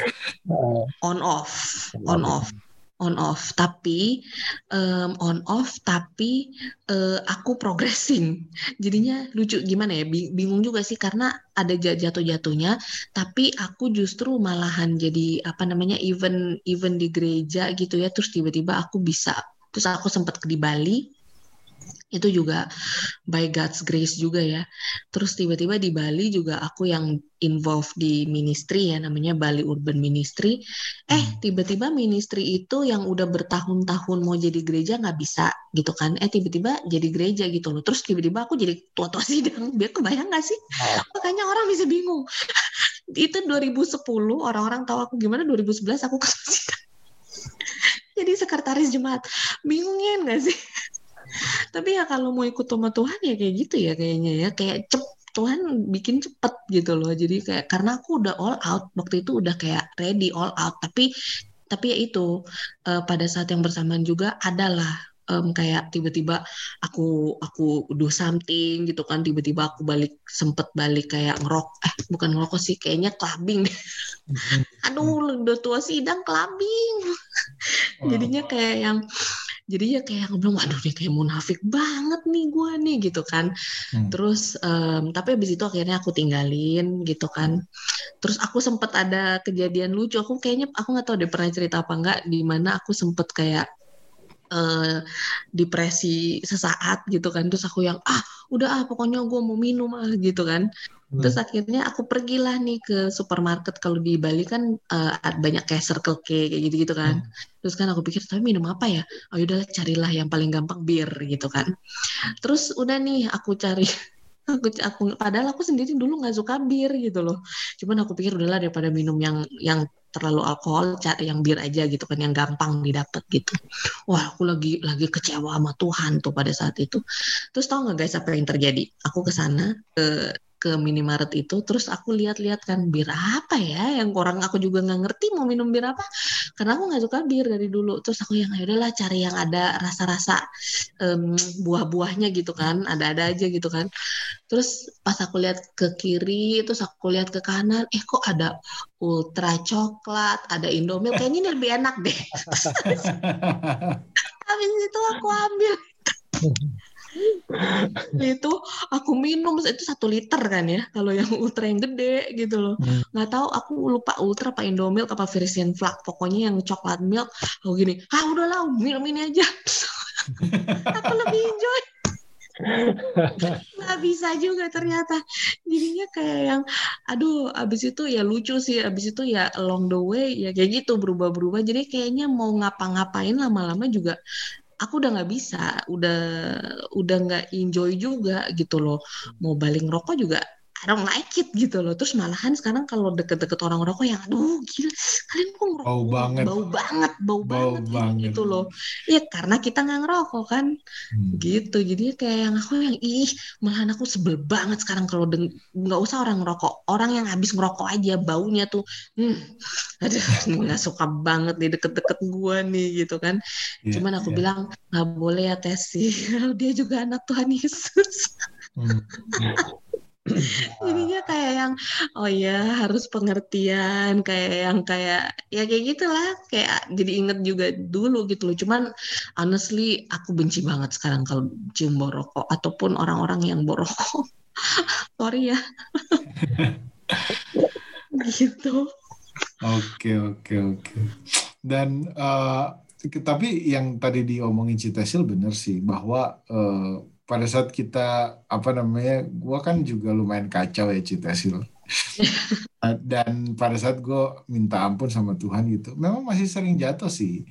On off on off on off tapi um, on off tapi uh, aku progressing. Jadinya lucu gimana ya bingung juga sih karena ada jatuh jatuhnya tapi aku justru malahan jadi apa namanya even even di gereja gitu ya terus tiba-tiba aku bisa terus aku sempat di Bali itu juga by God's grace juga ya. Terus tiba-tiba di Bali juga aku yang involved di ministry ya namanya Bali Urban Ministry. Eh hmm. tiba-tiba ministry itu yang udah bertahun-tahun mau jadi gereja nggak bisa gitu kan? Eh tiba-tiba jadi gereja gitu loh. Terus tiba-tiba aku jadi tua-tua sidang. Biar kebayang nggak sih? Makanya orang bisa bingung. itu 2010 orang-orang tahu aku gimana 2011 aku ke sidang jadi sekretaris jemaat bingungin nggak sih tapi ya kalau mau ikut sama Tuhan ya kayak gitu ya kayaknya ya. Kayak cep Tuhan bikin cepet gitu loh. Jadi kayak karena aku udah all out waktu itu udah kayak ready all out. Tapi tapi ya itu uh, pada saat yang bersamaan juga adalah um, kayak tiba-tiba aku aku do something gitu kan. Tiba-tiba aku balik sempet balik kayak ngerok eh bukan ngerokok sih kayaknya clubbing mm-hmm. aduh udah tua sidang clubbing. Jadinya kayak yang jadi ya kayak aku bilang waduh dia kayak munafik banget nih gue nih gitu kan hmm. terus um, tapi abis itu akhirnya aku tinggalin gitu kan terus aku sempet ada kejadian lucu aku kayaknya aku nggak tahu deh pernah cerita apa enggak di mana aku sempet kayak uh, depresi sesaat gitu kan. Terus aku yang ah udah ah pokoknya gue mau minum ah gitu kan. Hmm. terus akhirnya aku pergilah nih ke supermarket. Kalau di Bali kan uh, banyak kayak Circle K kayak gitu gitu kan. Hmm. terus kan aku pikir tapi minum apa ya? Oh udahlah carilah yang paling gampang bir gitu kan. Terus udah nih aku cari aku aku padahal aku sendiri dulu nggak suka bir gitu loh. Cuman aku pikir udahlah daripada minum yang yang terlalu alkohol cari yang bir aja gitu kan yang gampang didapat gitu. Wah aku lagi lagi kecewa sama Tuhan tuh pada saat itu. Terus tau nggak guys apa yang terjadi? Aku ke sana ke ke minimarket itu terus aku lihat-lihat kan bir apa ya yang orang aku juga nggak ngerti mau minum bir apa? Karena aku nggak suka bir dari dulu. Terus aku yang ya udahlah cari yang ada rasa-rasa um, buah-buahnya gitu kan ada-ada aja gitu kan. Terus pas aku lihat ke kiri terus aku lihat ke kanan eh kok ada ultra coklat ada indomil? Kayaknya ini lebih enak deh. Habis itu aku ambil itu aku minum itu satu liter kan ya kalau yang ultra yang gede gitu loh. Hmm. nggak tahu aku lupa ultra apa indomilk apa Frisian flak pokoknya yang coklat milk. Aku gini ah udahlah minum ini aja. Aku lebih enjoy. Nggak bisa juga ternyata. Jadinya kayak yang aduh abis itu ya lucu sih abis itu ya along the way ya kayak gitu berubah-berubah. Jadi kayaknya mau ngapa-ngapain lama-lama juga aku udah nggak bisa, udah udah nggak enjoy juga gitu loh. Mau balik ngerokok juga I don't like it gitu loh. Terus malahan sekarang kalau deket-deket orang rokok yang aduh gila kalian kok ngerokok bau banget, bau banget, bau, bau banget, banget gitu loh. Iya karena kita nggak ngerokok kan, hmm. gitu. Jadi kayak yang aku yang ih malahan aku sebel banget sekarang kalau nggak usah orang ngerokok, orang yang habis ngerokok aja baunya tuh, hmm, aduh nggak suka banget nih deket-deket gua nih gitu kan. Yeah, Cuman aku yeah. bilang nggak boleh ya Tesi, dia juga anak Tuhan Yesus. Hmm. Jadinya kayak yang oh ya harus pengertian kayak yang kayak ya kayak gitulah kayak jadi inget juga dulu gitu loh. Cuman honestly aku benci banget sekarang kalau cium bau rokok ataupun orang-orang yang bau rokok. Sorry ya. gitu. Oke oke oke. Dan uh, tapi yang tadi diomongin Citesil bener sih bahwa uh, pada saat kita apa namanya, gua kan juga lumayan kacau ya Citesil. Dan pada saat gue minta ampun sama Tuhan gitu, memang masih sering jatuh sih.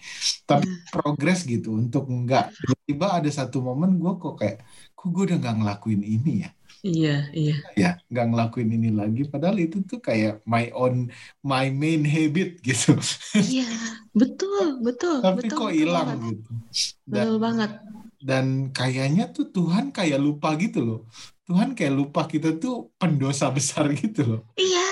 Tapi yeah. progres gitu untuk enggak. Tiba-tiba ada satu momen gue kok kayak, kok gue udah nggak ngelakuin ini ya Iya, iya. Ya, nggak ngelakuin ini lagi. Padahal itu tuh kayak my own, my main habit gitu. Iya, betul, betul. Tapi betul, kok hilang gitu. Dan, betul banget. Dan kayaknya tuh Tuhan kayak lupa gitu loh. Tuhan kayak lupa kita tuh pendosa besar gitu loh. Iya,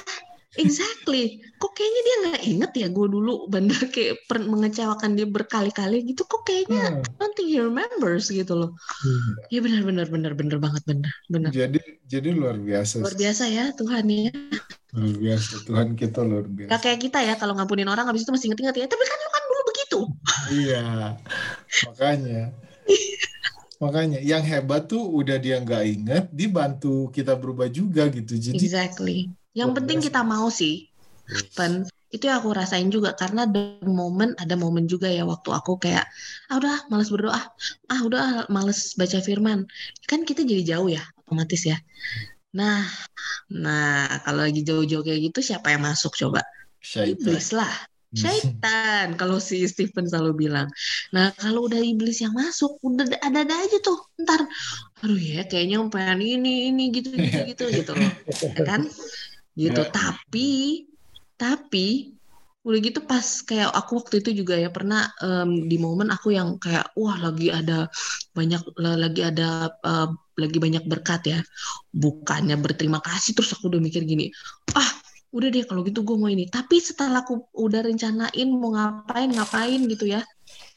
Exactly. Kok kayaknya dia nggak inget ya gue dulu bener kayak mengecewakan dia berkali-kali gitu. Kok kayaknya hmm. I don't think he remembers gitu loh. Hmm. Ya benar benar benar benar banget benar benar. Jadi jadi luar biasa. Luar biasa ya Tuhan ya. Luar biasa Tuhan kita luar biasa. Gak kayak kita ya kalau ngampunin orang habis itu masih inget-inget ya. Tapi kan lu kan dulu begitu. iya. Makanya. Makanya yang hebat tuh udah dia nggak inget, dibantu kita berubah juga gitu. Jadi exactly yang oh, penting kita mau sih, Pen. Itu yang aku rasain juga karena ada momen ada momen juga ya waktu aku kayak ah udah males berdoa, ah udah males baca firman. Kan kita jadi jauh ya otomatis ya. Nah, nah kalau lagi jauh-jauh kayak gitu siapa yang masuk coba? Syaitan. Iblis lah. Syaitan kalau si Stephen selalu bilang. Nah kalau udah iblis yang masuk, udah ada-ada aja tuh. Ntar, aduh ya kayaknya pengen ini ini gitu gitu gitu gitu loh, ya kan? gitu yeah. tapi tapi udah gitu pas kayak aku waktu itu juga ya pernah um, di momen aku yang kayak wah lagi ada banyak lagi ada uh, lagi banyak berkat ya bukannya berterima kasih terus aku udah mikir gini ah udah deh kalau gitu gue mau ini. Tapi setelah aku udah rencanain mau ngapain ngapain gitu ya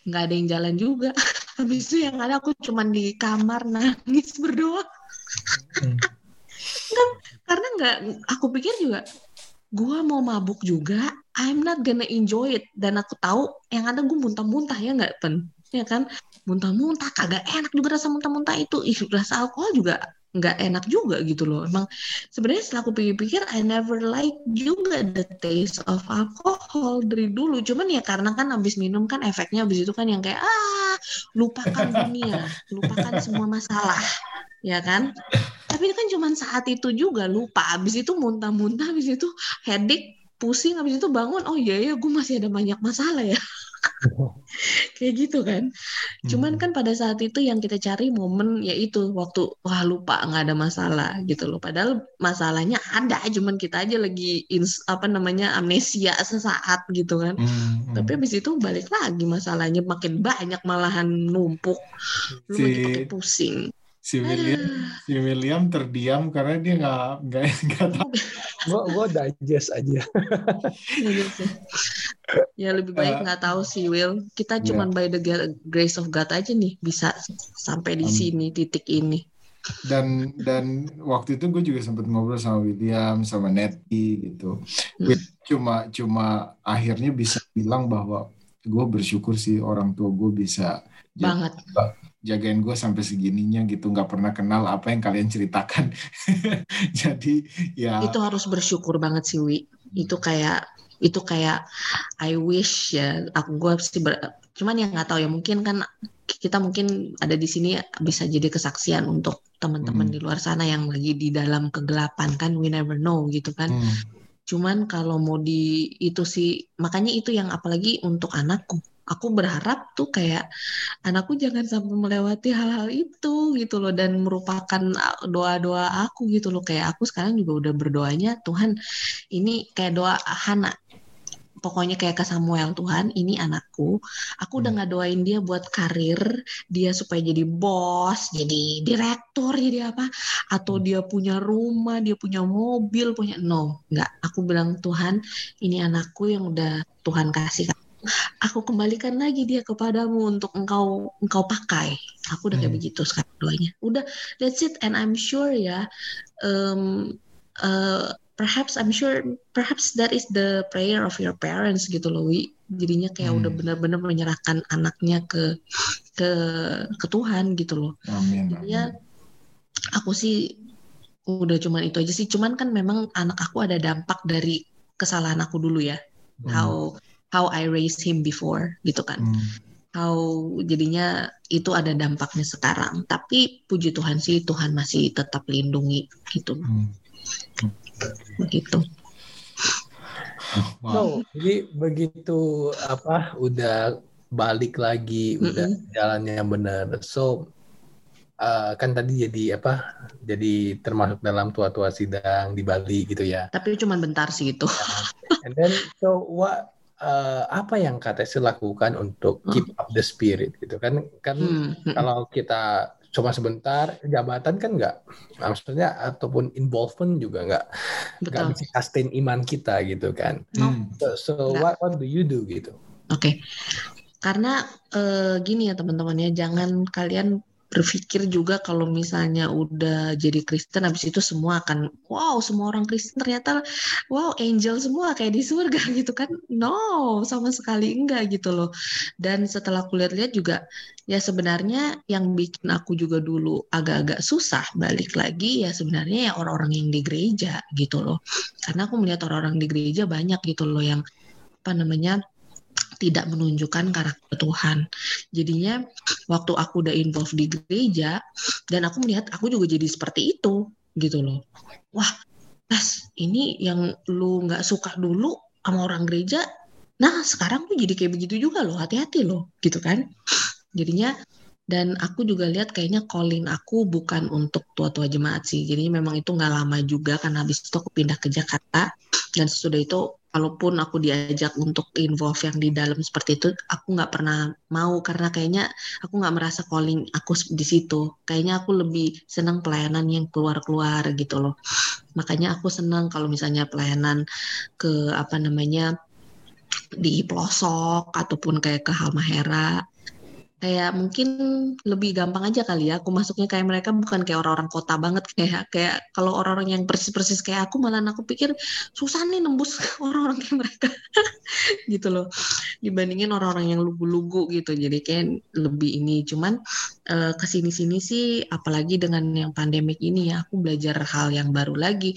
nggak ada yang jalan juga. Habis itu yang ada aku cuman di kamar nangis berdoa. Hmm. Karena nggak aku pikir juga gue mau mabuk juga I'm not gonna enjoy it. Dan aku tahu yang ada gue muntah-muntah ya nggak pen? Ya kan? Muntah-muntah kagak enak juga rasa muntah-muntah itu. Ih rasa alkohol juga nggak enak juga gitu loh. Emang sebenarnya setelah aku pikir-pikir I never like juga the taste of alcohol dari dulu. Cuman ya karena kan abis minum kan efeknya abis itu kan yang kayak ah lupakan dunia lupakan semua masalah. Ya kan? Tapi kan cuma saat itu juga lupa. Habis itu muntah-muntah habis itu headache pusing habis itu bangun oh iya ya gue masih ada banyak masalah ya kayak gitu kan. Cuman hmm. kan pada saat itu yang kita cari momen yaitu waktu wah lupa nggak ada masalah gitu loh. Padahal masalahnya ada cuman kita aja lagi ins, apa namanya amnesia sesaat gitu kan. Hmm, hmm. tapi habis itu balik lagi masalahnya makin banyak malahan numpuk. Lu si, makin pusing si William si William terdiam karena dia nggak nggak nggak tahu. Gua gua digest aja. Ya lebih baik eh, nggak uh, tahu si Will kita yeah. cuman by the grace of God aja nih bisa sampai di um, sini titik ini. Dan dan waktu itu gue juga sempat ngobrol sama William sama Netty gitu. Hmm. cuma cuma akhirnya bisa bilang bahwa gue bersyukur sih orang tua gue bisa banget jagain gue sampai segininya gitu. Nggak pernah kenal apa yang kalian ceritakan. Jadi ya. Itu harus bersyukur banget sih Wi. Itu kayak itu kayak I wish ya aku gue sih ber, cuman yang nggak tahu ya mungkin kan kita mungkin ada di sini bisa jadi kesaksian untuk teman-teman hmm. di luar sana yang lagi di dalam kegelapan kan we never know gitu kan. Hmm. cuman kalau mau di itu sih makanya itu yang apalagi untuk anakku aku berharap tuh kayak anakku jangan sampai melewati hal-hal itu gitu loh dan merupakan doa-doa aku gitu loh. Kayak aku sekarang juga udah berdoanya Tuhan ini kayak doa Hana. Pokoknya kayak ke Samuel Tuhan ini anakku. Aku udah hmm. nggak doain dia buat karir dia supaya jadi bos jadi direktur jadi apa atau hmm. dia punya rumah dia punya mobil punya no nggak. Aku bilang Tuhan ini anakku yang udah Tuhan kasih aku kembalikan lagi dia kepadamu untuk engkau engkau pakai aku udah kayak Hmm. begitu sekarang doanya udah that's it and I'm sure ya um, uh, perhaps I'm sure perhaps that is the prayer of your parents gitu loh Wi jadinya kayak Hmm. udah benar-benar menyerahkan anaknya ke ke ke Tuhan gitu loh Amin. Jadinya aku sih udah cuman itu aja sih cuman kan memang anak aku ada dampak dari kesalahan aku dulu ya Hmm. how how I raised him before gitu kan Hmm. how jadinya itu ada dampaknya sekarang tapi puji Tuhan sih Tuhan masih tetap lindungi gitu Hmm. begitu Wow. So, jadi begitu apa udah balik lagi, udah jalan yang benar. So uh, kan tadi jadi apa? Jadi termasuk dalam tua-tua sidang di Bali gitu ya. tapi cuman bentar sih itu And then so what uh, apa yang Tessy lakukan untuk keep up the spirit gitu kan? Kan Hmm, hmm. kalau kita cuma sebentar jabatan kan nggak maksudnya ataupun involvement juga nggak nggak bisa sustain iman kita gitu kan No. Hmm. so, so Nggak. what what do you do gitu Oke, karena eh, gini ya teman-teman ya, jangan kalian berpikir juga kalau misalnya udah jadi Kristen habis itu semua akan wow semua orang Kristen ternyata wow angel semua kayak di surga gitu kan. No sama sekali enggak gitu loh. Dan setelah aku lihat-lihat juga ya sebenarnya yang bikin aku juga dulu agak-agak susah balik lagi ya sebenarnya ya orang-orang yang di gereja gitu loh. Karena aku melihat orang-orang di gereja banyak gitu loh yang apa namanya tidak menunjukkan karakter Tuhan. Jadinya waktu aku udah involve di gereja dan aku melihat aku juga jadi seperti itu gitu loh. Wah, Tas, ini yang lu nggak suka dulu sama orang gereja, nah sekarang lu jadi kayak begitu juga loh, hati-hati loh, gitu kan. Jadinya dan aku juga lihat kayaknya calling aku bukan untuk tua-tua jemaat sih. Jadi memang itu nggak lama juga karena habis itu aku pindah ke Jakarta dan sesudah itu walaupun aku diajak untuk involve yang di dalam seperti itu, aku nggak pernah mau karena kayaknya aku nggak merasa calling aku di situ. Kayaknya aku lebih senang pelayanan yang keluar-keluar gitu loh. Makanya aku senang kalau misalnya pelayanan ke apa namanya di pelosok ataupun kayak ke Halmahera kayak mungkin lebih gampang aja kali ya. Aku masuknya kayak mereka bukan kayak orang-orang kota banget kayak kayak kalau orang-orang yang persis-persis kayak aku malah aku pikir susah nih nembus orang-orang kayak mereka gitu loh. Dibandingin orang-orang yang lugu-lugu gitu. Jadi kayak lebih ini. Cuman eh, ke sini-sini sih apalagi dengan yang pandemik ini ya aku belajar hal yang baru lagi.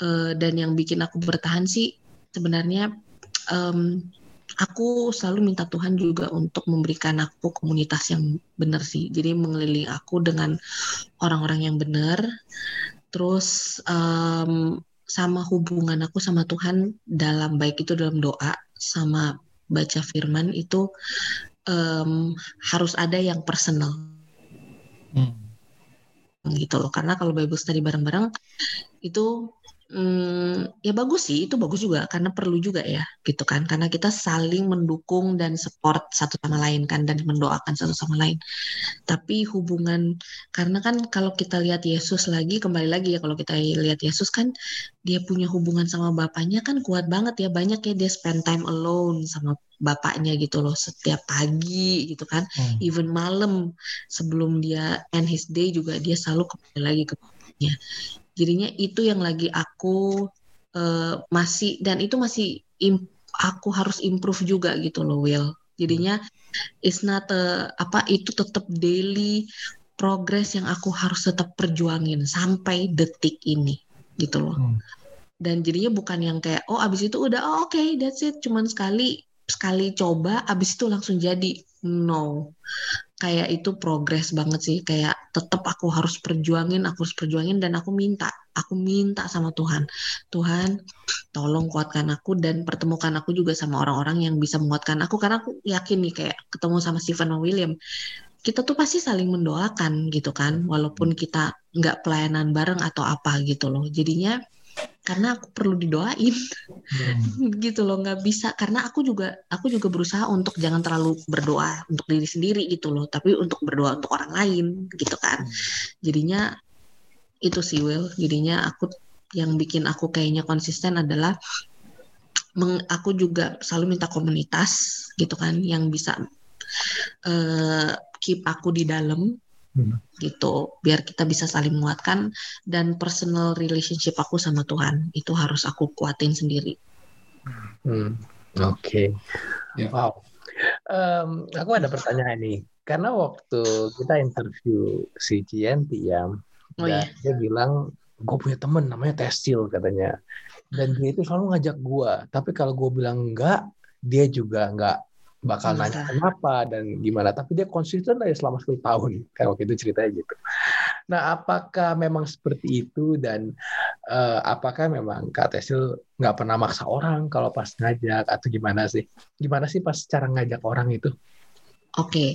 Eh, dan yang bikin aku bertahan sih sebenarnya em, aku selalu minta Tuhan juga untuk memberikan aku komunitas yang benar sih. Jadi mengelilingi aku dengan orang-orang yang benar. Terus em, sama hubungan aku sama Tuhan dalam baik itu dalam doa sama baca firman itu em, harus ada yang personal Hmm. gitu loh. Karena kalau Bible study bareng-bareng itu hmm, ya bagus sih, itu bagus juga karena perlu juga ya gitu kan. Karena kita saling mendukung dan support satu sama lain kan dan mendoakan satu sama lain. Tapi hubungan karena kan kalau kita lihat Yesus lagi kembali lagi ya kalau kita lihat Yesus kan dia punya hubungan sama bapaknya kan kuat banget ya. Banyak ya dia spend time alone sama bapaknya gitu loh setiap pagi gitu kan Hmm. even malam sebelum dia end his day juga dia selalu kembali lagi ke bapaknya. Jadinya itu yang lagi aku eh, masih dan itu masih aku harus improve juga gitu loh Will. Jadinya it's not a- apa itu tetap daily progress yang aku harus tetap perjuangin sampai detik ini gitu loh. Hmm. Dan jadinya bukan yang kayak oh abis itu udah oh, oke that's it cuman sekali sekali coba abis itu langsung jadi no kayak itu progres banget sih. Kayak tetap aku harus perjuangin aku harus perjuangin dan aku minta aku minta sama Tuhan. Tuhan tolong kuatkan aku dan pertemukan aku juga sama orang-orang yang bisa menguatkan aku. Karena aku yakin nih kayak ketemu sama Stephen dan William kita tuh pasti saling mendoakan gitu kan. Walaupun kita nggak pelayanan bareng atau apa gitu loh. Jadinya karena aku perlu didoain. Hmm. gitu loh nggak bisa. Karena aku juga aku juga berusaha untuk jangan terlalu berdoa untuk diri sendiri gitu loh tapi untuk berdoa untuk orang lain gitu kan. Jadinya itu sih Will jadinya aku yang bikin aku kayaknya konsisten adalah meng, aku juga selalu minta komunitas gitu kan yang bisa uh, keep aku di dalam hmm. gitu biar kita bisa saling menguatkan dan personal relationship aku sama Tuhan itu harus aku kuatin sendiri. Hmm. Oke, okay. Ya. yeah. wow. Um, aku ada pertanyaan nih karena waktu kita interview si Cienti ya, oh, iya. dia bilang gue punya temen namanya Testil katanya dan dia itu selalu ngajak gue tapi kalau gue bilang enggak dia juga enggak bakal Masa. nanya kenapa dan gimana. Tapi dia konsisten aja selama 10 tahun kayak waktu itu ceritanya gitu. Nah apakah memang seperti itu dan uh, apakah memang Kak Tesil nggak pernah maksa orang kalau pas ngajak atau gimana sih? Gimana sih pas cara ngajak orang itu? Oke. Okay.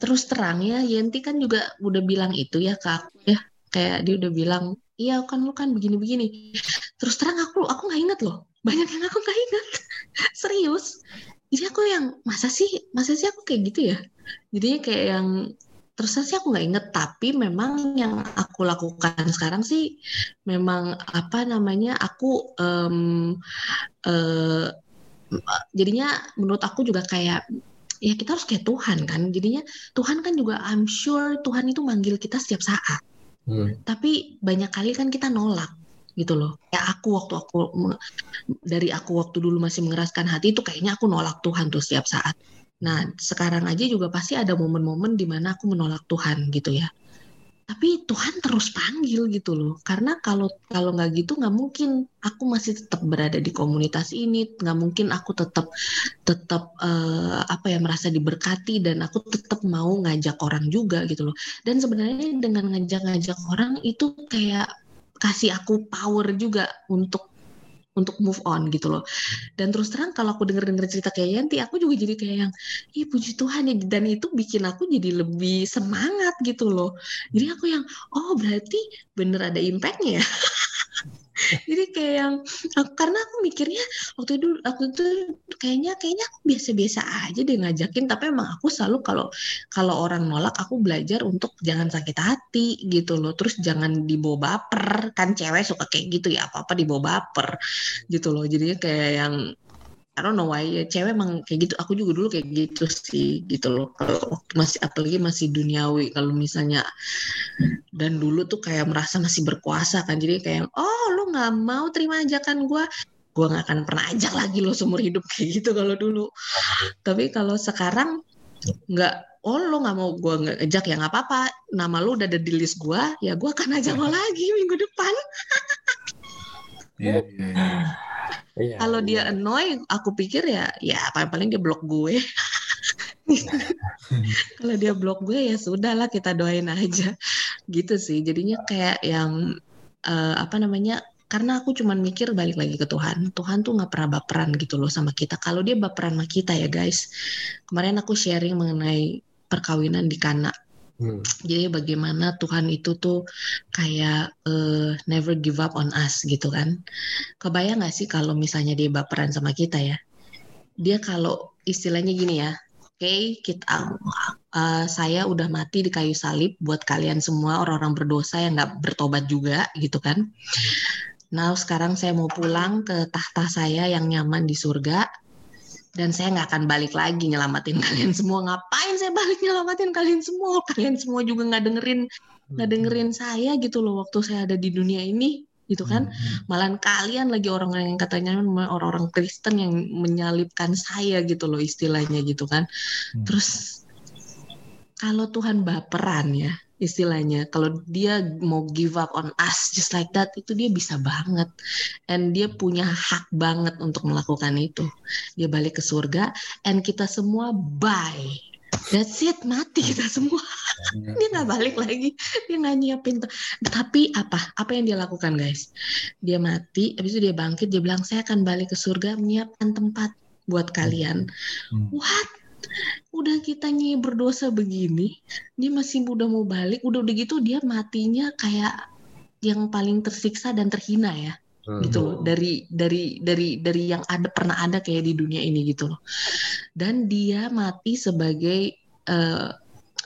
terus terang ya Yenti kan juga udah bilang itu ya kak ya. Kayak dia udah bilang iya kan lu kan begini-begini. Terus terang aku aku nggak inget loh. Banyak yang aku nggak inget serius jadi aku yang masa sih masa sih aku kayak gitu ya? Jadinya kayak yang terus sih aku nggak inget tapi memang yang aku lakukan sekarang sih memang apa namanya aku um, uh, jadinya menurut aku juga kayak ya kita harus kayak Tuhan kan jadinya Tuhan kan juga I'm sure Tuhan itu manggil kita setiap saat. Hmm. Tapi banyak kali kan kita nolak gitu loh. Ya aku waktu aku dari aku waktu dulu masih mengeraskan hati itu kayaknya aku nolak Tuhan tuh setiap saat. Nah, sekarang aja juga pasti ada momen-momen di mana aku menolak Tuhan gitu ya tapi Tuhan terus panggil gitu loh karena kalau kalau nggak gitu nggak mungkin aku masih tetap berada di komunitas ini nggak mungkin aku tetap tetap uh, apa ya merasa diberkati dan aku tetap mau ngajak orang juga gitu loh dan sebenarnya dengan ngajak-ngajak orang itu kayak kasih aku power juga untuk untuk move on gitu loh. Dan terus terang kalau aku denger-denger cerita kayak Yanti, aku juga jadi kayak yang, ih puji Tuhan ya. Dan itu bikin aku jadi lebih semangat gitu loh. Jadi aku yang, oh berarti bener ada impactnya ya. jadi kayak yang aku, karena aku mikirnya waktu itu waktu itu kayaknya kayaknya aku biasa-biasa aja deh ngajakin tapi emang aku selalu kalau kalau orang nolak aku belajar untuk jangan sakit hati gitu loh. Terus jangan dibawa baper. Kan cewek suka kayak gitu ya apa apa dibawa baper gitu loh. Jadinya kayak yang I don't know why ya cewek emang kayak gitu. Aku juga dulu kayak gitu sih gitu loh. Kalau masih apalagi masih duniawi kalau misalnya dan dulu tuh kayak merasa masih berkuasa kan. Jadi kayak oh lu nggak mau terima ajakan gue gue nggak akan pernah ajak lagi lo seumur hidup kayak gitu kalau dulu. Tapi kalau sekarang nggak oh lo nggak mau gue ngajak ya nggak apa-apa. Nama lo udah ada di list gue ya gue akan ajak lo lagi minggu depan. Yeah, yeah, yeah. Iya, Kalau dia iya. annoy, aku pikir ya, ya paling-paling dia blok gue. Kalau dia blok gue ya sudahlah kita doain aja, gitu sih. Jadinya kayak yang uh, apa namanya? Karena aku cuman mikir balik lagi ke Tuhan. Tuhan tuh nggak pernah baperan gitu loh sama kita. Kalau dia baperan sama kita ya guys. Kemarin aku sharing mengenai perkawinan di Kana Hmm. Jadi bagaimana Tuhan itu tuh kayak uh, never give up on us gitu kan. Kebayang gak sih kalau misalnya dia baperan sama kita ya. Dia kalau istilahnya gini ya, oke okay, kita uh, saya udah mati di kayu salib buat kalian semua orang-orang berdosa yang nggak bertobat juga gitu kan. Nah sekarang saya mau pulang ke tahta saya yang nyaman di surga dan saya nggak akan balik lagi nyelamatin kalian semua ngapain saya balik nyelamatin kalian semua kalian semua juga nggak dengerin nggak hmm. dengerin saya gitu loh waktu saya ada di dunia ini gitu kan hmm. malah kalian lagi orang-orang yang katanya orang-orang Kristen yang menyalibkan saya gitu loh istilahnya gitu kan hmm. terus kalau Tuhan baperan ya istilahnya kalau dia mau give up on us just like that itu dia bisa banget and dia punya hak banget untuk melakukan itu dia balik ke surga and kita semua bye That's it, mati kita semua. dia nggak balik lagi, dia nggak nyiapin. Tapi apa? Apa yang dia lakukan, guys? Dia mati, habis itu dia bangkit, dia bilang saya akan balik ke surga menyiapkan tempat buat kalian. Hmm. What? Udah kita kitanya berdosa begini dia masih udah mau balik udah udah gitu dia matinya kayak yang paling tersiksa dan terhina ya hmm. gitu loh dari dari dari dari yang ada pernah ada kayak di dunia ini gitu loh dan dia mati sebagai uh,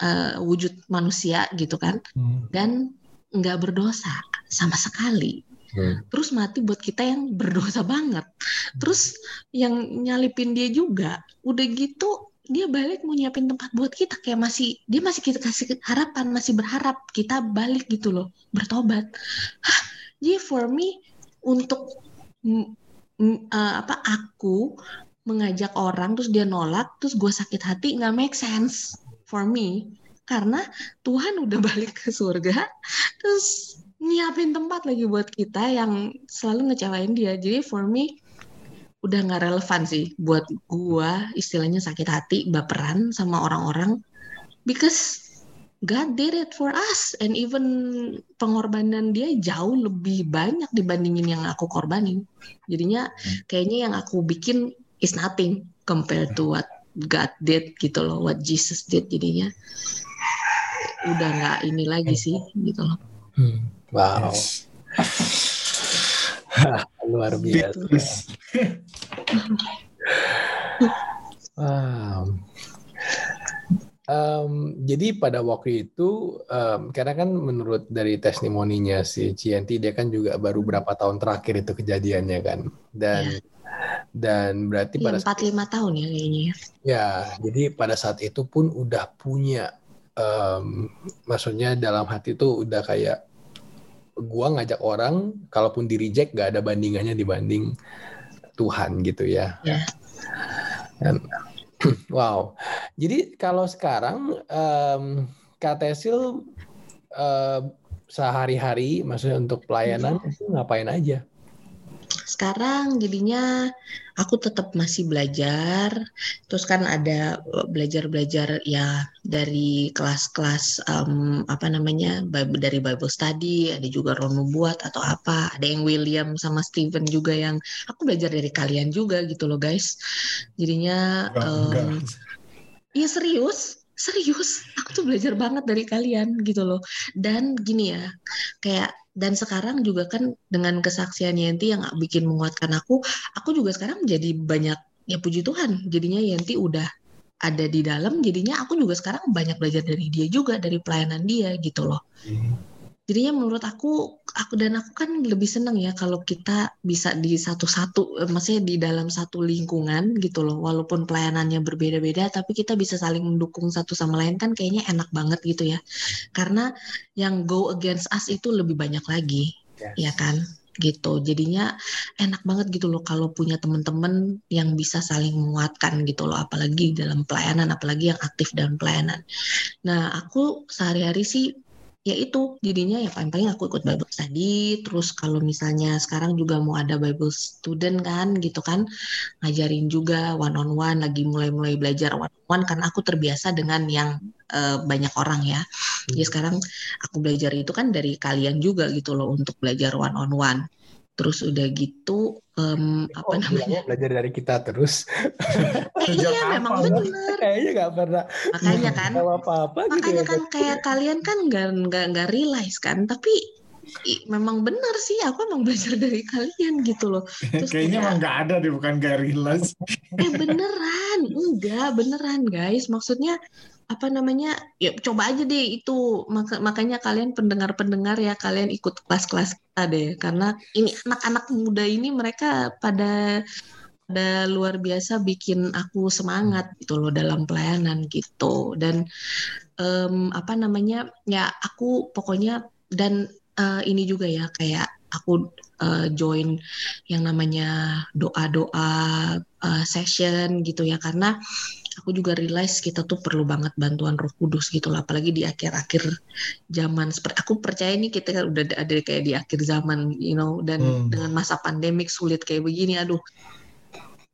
uh, wujud manusia gitu kan hmm. dan nggak berdosa sama sekali hmm. terus mati buat kita yang berdosa banget terus yang nyalipin dia juga udah gitu dia balik mau nyiapin tempat buat kita kayak masih dia masih kita kasih harapan masih berharap kita balik gitu loh bertobat. Hah, jadi for me untuk uh, apa aku mengajak orang terus dia nolak terus gue sakit hati nggak make sense for me. Karena Tuhan udah balik ke surga terus nyiapin tempat lagi buat kita yang selalu ngecewain dia. Jadi for me udah nggak relevan sih. Buat gua istilahnya sakit hati baperan sama orang-orang. Because God did it for us. And even pengorbanan dia jauh lebih banyak dibandingin yang aku korbanin. Jadinya kayaknya yang aku bikin is nothing compared to what God did gitu loh what Jesus did. Jadinya udah nggak ini lagi sih gitu loh. Hmm. wow. Yes. luar biasa. wow. Um, jadi pada waktu itu, um, karena kan menurut dari testimoninya si Cienti, dia kan juga baru berapa tahun terakhir itu kejadiannya kan, dan ya. dan berarti ya, pada empat lima tahun ya kayaknya. Ya. ya, jadi pada saat itu pun udah punya, um, maksudnya dalam hati tuh udah kayak gua ngajak orang kalaupun di reject gak ada bandingannya dibanding Tuhan gitu ya. Yeah. Dan, wow. Jadi kalau sekarang um, Kak Tesil uh, sehari-hari maksudnya untuk pelayanan mm -hmm. ngapain aja? Sekarang jadinya aku tetap masih belajar terus kan ada eh, belajar-belajar ya dari kelas-kelas um, apa namanya dari Bible study ada juga Ronu buat atau apa ada yang William sama Steven juga yang aku belajar dari kalian juga gitu loh guys jadinya um, Iya serius, serius. Aku tuh belajar banget dari kalian gitu loh. Dan gini ya, kayak dan sekarang juga kan dengan kesaksian Yenti yang bikin menguatkan aku, aku juga sekarang jadi banyak ya puji Tuhan. Jadinya Yenti udah ada di dalam, jadinya aku juga sekarang banyak belajar dari dia juga dari pelayanan dia gitu loh. Hmm jadinya menurut aku aku dan aku kan lebih seneng ya kalau kita bisa di satu-satu maksudnya di dalam satu lingkungan gitu loh. Walaupun pelayanannya berbeda-beda tapi kita bisa saling mendukung satu sama lain kan kayaknya enak banget gitu ya. Karena yang go against us itu lebih banyak lagi yes. ya kan? Gitu. Jadinya enak banget gitu loh kalau punya teman-teman yang bisa saling menguatkan gitu loh apalagi dalam pelayanan apalagi yang aktif dalam pelayanan. Nah aku sehari-hari sih ya itu jadinya ya paling-paling aku ikut Bible study terus kalau misalnya sekarang juga mau ada Bible student kan gitu kan ngajarin juga one on one lagi mulai-mulai belajar one on one karena aku terbiasa dengan yang uh, banyak orang ya hmm. jadi sekarang aku belajar itu kan dari kalian juga gitu loh untuk belajar one on one terus udah gitu um, oh, apa namanya? belajar dari kita terus? Eh, iya memang benar kayaknya nggak pernah. Makanya kan apa apa gitu makanya gitu kan kayak kalian kan nggak nggak nggak realize kan tapi I, memang benar sih aku emang belajar dari kalian gitu loh. Terus kayaknya emang nggak ada deh bukan gak realize. Eh beneran enggak beneran guys. Maksudnya apa namanya? Ya coba aja deh itu. Maka, makanya kalian pendengar-pendengar ya kalian ikut kelas-kelas kita deh. Karena ini anak-anak muda ini mereka pada pada luar biasa bikin aku semangat gitu loh dalam pelayanan gitu. Dan um, apa namanya? Ya aku pokoknya dan uh, ini juga ya kayak aku uh, join yang namanya doa-doa uh, session gitu ya karena aku juga realize kita tuh perlu banget bantuan Roh Kudus gitu lah apalagi di akhir-akhir zaman. Seperti aku percaya nih kita kan udah ada kayak di akhir zaman you know dan hmm. dengan masa pandemik sulit kayak begini aduh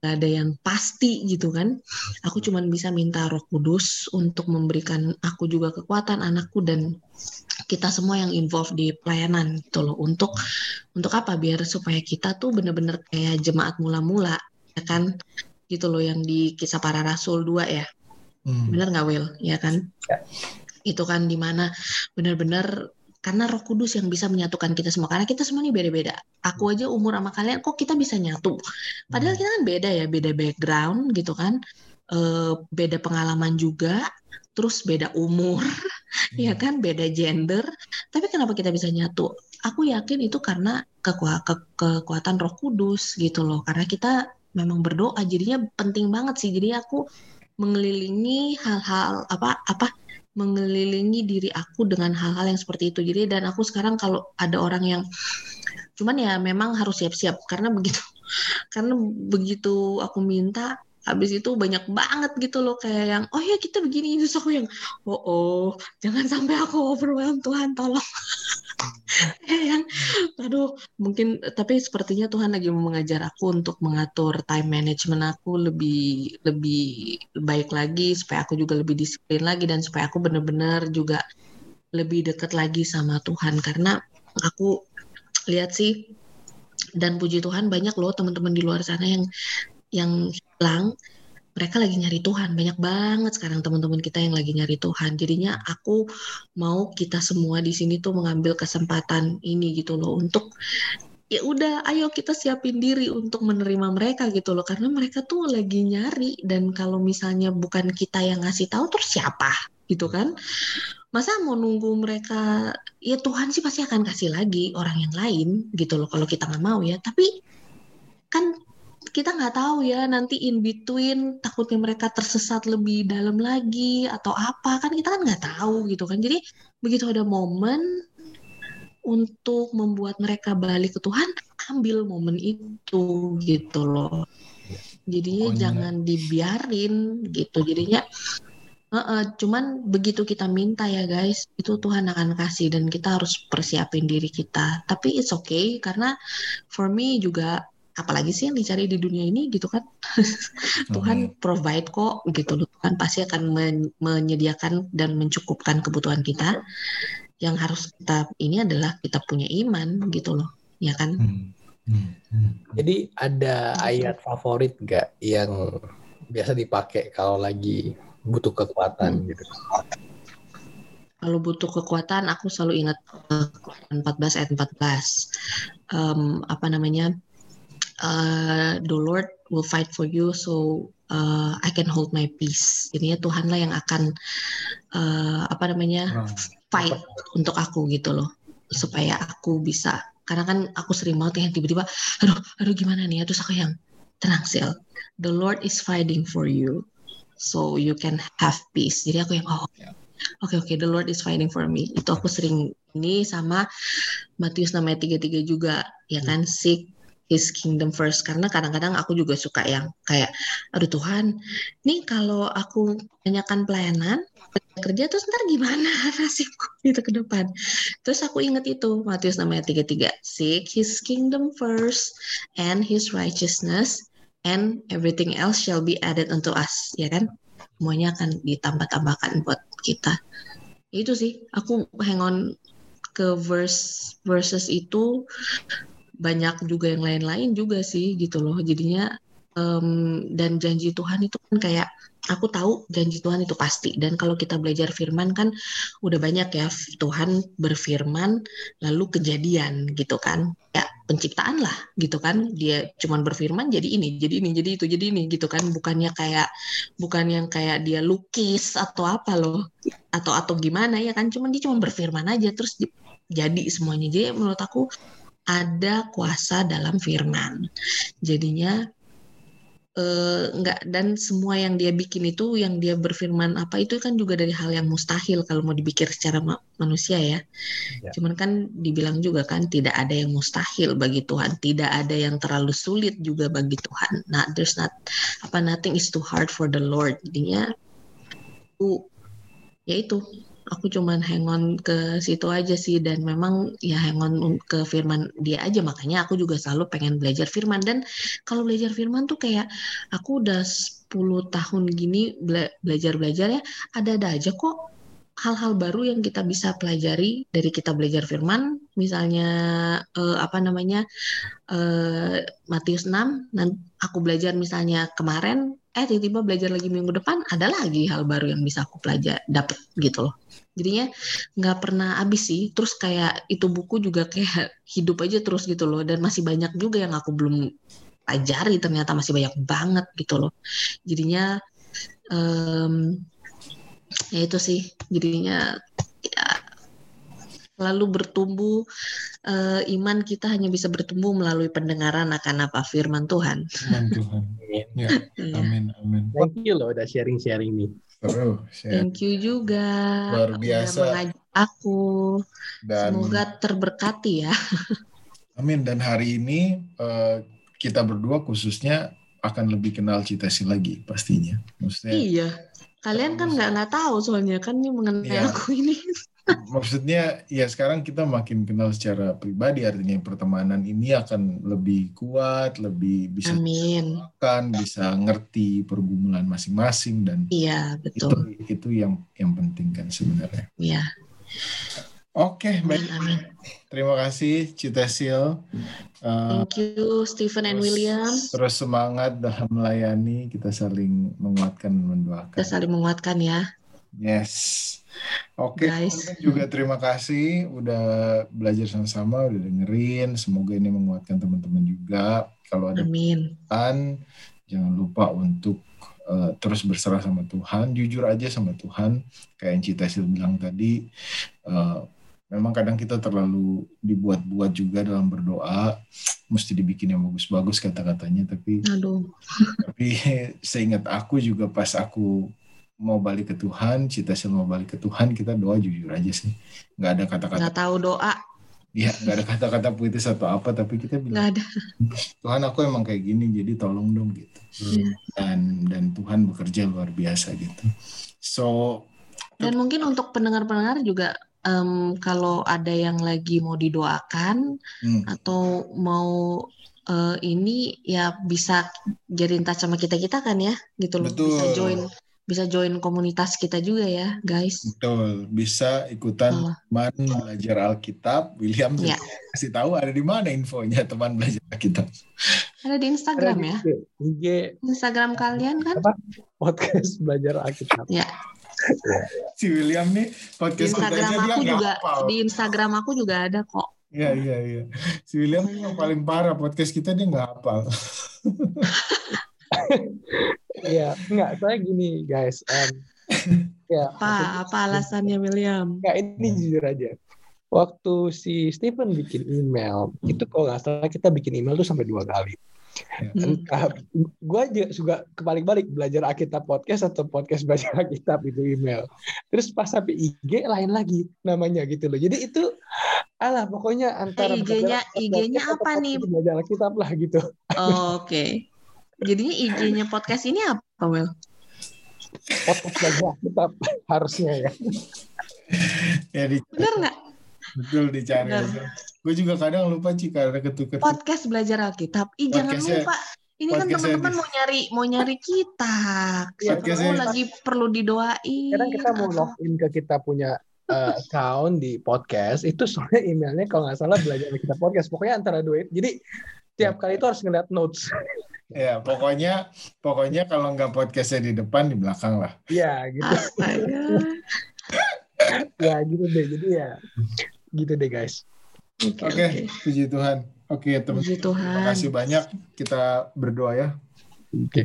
gak ada yang pasti gitu kan. Aku cuma bisa minta Roh Kudus untuk memberikan aku juga kekuatan anakku dan kita semua yang involved di pelayanan gitu loh. Untuk untuk apa? Biar supaya kita tuh bener-bener kayak jemaat mula-mula ya kan? Gitu loh yang di kisah para rasul dua ya. Hmm. bener nggak Will ya kan? Ya. itu kan di mana bener-bener karena Roh Kudus yang bisa menyatukan kita semua. Karena kita semua ini beda-beda. Aku aja umur sama kalian kok kita bisa nyatu? Padahal hmm. kita kan beda ya beda background gitu kan. E, beda pengalaman juga terus beda umur ya hmm. ya kan? Beda gender. Tapi kenapa kita bisa nyatu? Aku yakin itu karena kekuatan ke, kekuatan Roh Kudus gitu loh. Karena kita memang berdoa jadinya penting banget sih. Jadi aku mengelilingi hal-hal apa apa mengelilingi diri aku dengan hal-hal yang seperti itu. Jadi dan aku sekarang kalau ada orang yang cuman ya memang harus siap-siap karena begitu karena begitu aku minta habis itu banyak banget gitu loh kayak yang oh ya kita begini. Terus aku yang oh oh jangan sampai aku overwhelm Tuhan tolong yang aduh mungkin tapi sepertinya Tuhan lagi mengajar aku untuk mengatur time management aku lebih lebih baik lagi supaya aku juga lebih disiplin lagi dan supaya aku benar-benar juga lebih dekat lagi sama Tuhan. Karena aku lihat sih dan puji Tuhan banyak loh teman-teman di luar sana yang yang hilang mereka lagi nyari Tuhan. Banyak banget sekarang teman-teman kita yang lagi nyari Tuhan. Jadinya aku mau kita semua di sini tuh mengambil kesempatan ini gitu loh untuk ya udah ayo kita siapin diri untuk menerima mereka gitu loh. Karena mereka tuh lagi nyari dan kalau misalnya bukan kita yang ngasih tahu terus siapa gitu kan? Masa mau nunggu mereka ya Tuhan sih pasti akan kasih lagi orang yang lain gitu loh kalau kita nggak mau ya. Tapi kan kita nggak tahu ya nanti in between takutnya mereka tersesat lebih dalam lagi atau apa kan kita kan nggak tahu gitu kan jadi begitu ada momen untuk membuat mereka balik ke Tuhan ambil momen itu gitu loh jadinya Pokoknya. jangan dibiarin gitu jadinya Uh, uh, cuman begitu kita minta ya guys, itu Tuhan akan kasih dan kita harus persiapin diri kita. Tapi it's okay karena for me juga apalagi sih yang dicari di dunia ini gitu kan? Tuhan provide kok gitu loh. Tuhan pasti akan men menyediakan dan mencukupkan kebutuhan kita. Yang harus kita ini adalah kita punya iman gitu loh. Ya kan? Hmm. Hmm. Hmm. jadi ada ayat favorit gak yang biasa dipakai kalau lagi butuh kekuatan hmm. gitu? Kalau butuh kekuatan aku selalu ingat 14 ayat 14 um, apa namanya uh, the Lord will fight for you so uh, I can hold my peace. Jadinya Tuhanlah yang akan uh, apa namanya fight untuk aku gitu loh supaya aku bisa karena kan aku sering banget yang tiba-tiba aduh aduh gimana nih terus aku yang tenang sel the Lord is fighting for you so you can have peace jadi aku yang oh ya. Oke okay, oke, okay, the Lord is fighting for me. Itu aku sering ini sama Matius namanya tiga tiga juga, ya kan? Seek His kingdom first. Karena kadang-kadang aku juga suka yang kayak aduh Tuhan nih kalau aku tanyakan pelayanan kerja terus ntar gimana nasibku itu ke depan? Terus aku inget itu Matius namanya tiga tiga seek His kingdom first and His righteousness and everything else shall be added unto us. Ya kan? Semuanya akan ditambah-tambahkan buat kita. Itu sih aku hang on ke verse verses itu banyak juga yang lain-lain juga sih gitu loh. Jadinya um, dan janji Tuhan itu kan kayak aku tahu janji Tuhan itu pasti. Dan kalau kita belajar firman kan udah banyak ya Tuhan berfirman lalu kejadian gitu kan. Ya penciptaan lah gitu kan. Dia cuman berfirman jadi ini jadi ini jadi itu jadi ini gitu kan. Bukannya kayak bukan yang kayak dia lukis atau apa loh. Atau atau gimana ya kan. Cuman dia cuma berfirman aja terus jadi semuanya. Jadi menurut aku ada kuasa dalam firman. Jadinya eh, enggak dan semua yang dia bikin itu yang dia berfirman apa itu kan juga dari hal yang mustahil kalau mau dipikir secara ma manusia ya. ya. Cuman kan dibilang juga kan tidak ada yang mustahil bagi Tuhan, tidak ada yang terlalu sulit juga bagi Tuhan. Nah, there's not apa nothing is too hard for the Lord. Jadinya itu ya itu aku cuman hang on ke situ aja sih. Dan memang ya hang on ke firman dia aja. Makanya aku juga selalu pengen belajar firman. Dan kalau belajar firman tuh kayak aku udah 10 tahun gini bela belajar-belajar ya ada-ada aja kok hal-hal baru yang kita bisa pelajari dari kita belajar firman. Misalnya eh, apa namanya eh, Matius 6 nanti aku belajar misalnya kemarin eh tiba-tiba belajar lagi minggu depan ada lagi hal baru yang bisa aku pelajari dapat gitu loh. Jadinya nggak pernah habis sih. Terus kayak itu buku juga kayak hidup aja terus gitu loh. Dan masih banyak juga yang aku belum pelajari ternyata masih banyak banget gitu loh. Jadinya um, ya itu sih. Jadinya ya, selalu bertumbuh eh, iman kita hanya bisa bertumbuh melalui pendengaran akan apa firman Tuhan. Firman Tuhan. Ya, Iya. amin, amin. Thank you loh udah sharing-sharing nih. Seru, share. Thank you juga. Luar biasa. mengajak aku. Dan Semoga terberkati ya. amin. Dan hari ini eh, kita berdua khususnya akan lebih kenal Citasi lagi pastinya. Maksudnya, Iya. Kalian kan nggak nggak tahu soalnya kan ini mengenai Iya. aku ini. Maksudnya ya sekarang kita makin kenal secara pribadi artinya pertemanan ini akan lebih kuat, lebih bisa makan, bisa ngerti pergumulan masing-masing dan Iya itu betul. itu yang yang penting kan sebenarnya. Iya. Oke, baik. Amin. Terima kasih Citesil. Uh, Thank you Stephen and terus- William. Terus semangat dalam melayani, kita saling menguatkan dan mendoakan. Kita saling menguatkan ya, Yes. Oke, guys. teman-teman juga terima kasih udah belajar sama-sama, udah dengerin. Semoga ini menguatkan teman-teman juga. Kalau ada Amin. Tuhan, jangan lupa untuk uh, terus berserah sama Tuhan, jujur aja sama Tuhan. Kayak yang Cita Sil bilang tadi, uh, memang kadang kita terlalu dibuat-buat juga dalam berdoa, mesti dibikin yang bagus-bagus kata-katanya, tapi Aduh. tapi seingat aku juga pas aku mau balik ke Tuhan, Cita mau balik ke Tuhan, kita doa jujur aja sih. Nggak ada kata-kata, Nggak tahu doa. ya nggak ada kata-kata puitis atau apa, tapi kita Nggak bilang, ada. Tuhan aku emang kayak gini, jadi tolong dong gitu. Iya. dan dan Tuhan bekerja luar biasa gitu. So Dan mungkin untuk pendengar-pendengar juga em, kalau ada yang lagi mau didoakan hmm, atau mau eh, ini ya bisa jadi touch sama kita kita kan ya gitu loh. Bisa Betul. join bisa join komunitas kita juga ya guys. betul bisa ikutan Oh, teman belajar Alkitab. William Iya. kasih tahu ada di mana infonya teman belajar Alkitab. ada di Instagram ya. IG Instagram kalian kan? podcast belajar Alkitab. Ya. Si William nih podcast Instagram aku juga hafal. di Instagram aku juga ada kok. Iya iya iya. Si William yang paling parah podcast kita dia nggak hafal. Iya, enggak, saya gini guys. em, ya, Apa apa alasannya William? Enggak, ini jujur aja. Waktu si Stephen bikin email, itu kalau nggak salah kita bikin email tuh sampai dua kali. Hmm. Entah, gue juga suka kebalik-balik belajar Alkitab podcast atau podcast belajar Alkitab itu email. Terus pas sampai IG lain lagi namanya gitu loh. Jadi itu alah pokoknya antara IG-nya- IG-nya apa nih? Belajar Alkitab lah gitu. Oh, Oke. Jadinya IG-nya podcast ini apa, Will? Podcast belajar Alkitab harusnya ya. Ya Bener nggak? betul dicari Benar. aja. Gue juga kadang lupa Ci karena ketukar. Podcast belajar Alkitab. Ih, jangan lupa. Ini kan teman-teman mau nyari mau nyari kita. Siapa tahu lagi perlu didoain. Kadang kita mau login ke kita punya uh, account di podcast itu soalnya emailnya kalau nggak salah belajar kita podcast pokoknya antara dua itu jadi tiap kali itu harus ngeliat notes Ya pokoknya pokoknya kalau nggak podcastnya di depan di belakang lah. ya gitu Astaga. ya gitu deh jadi ya gitu deh guys Oke, Oke, oke. puji Tuhan. Oke, teman. Puji Terima kasih banyak. Kita berdoa ya. oke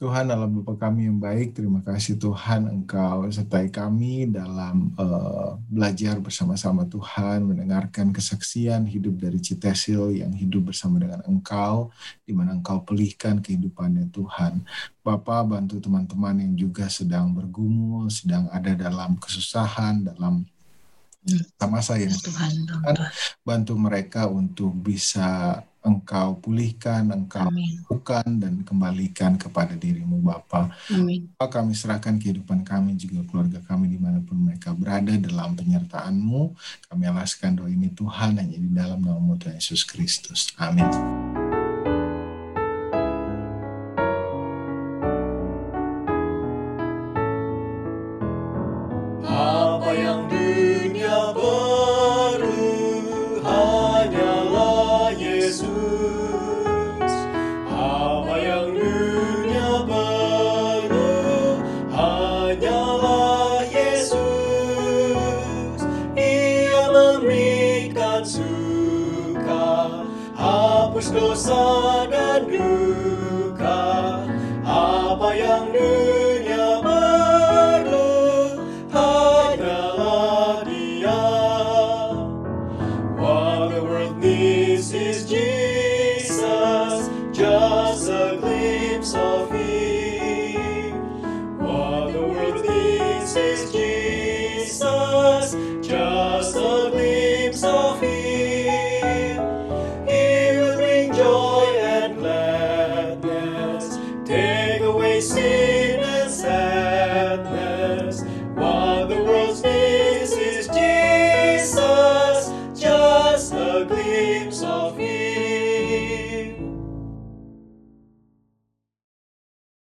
Tuhan dalam Bapa kami yang baik, terima kasih Tuhan Engkau sertai kami dalam eh, belajar bersama-sama Tuhan, mendengarkan kesaksian hidup dari Citesil yang hidup bersama dengan Engkau, di mana Engkau pulihkan kehidupannya Tuhan. Bapa bantu teman-teman yang juga sedang bergumul, sedang ada dalam kesusahan, dalam masa yang Tuhan, Tuhan. bantu mereka untuk bisa Engkau pulihkan, Engkau Amin. lakukan dan kembalikan kepada dirimu Bapa. Kami serahkan kehidupan kami juga keluarga kami di mana pun mereka berada dalam penyertaan-Mu. Kami alaskan doa ini Tuhan hanya di dalam nama Tuhan Yesus Kristus. Amin.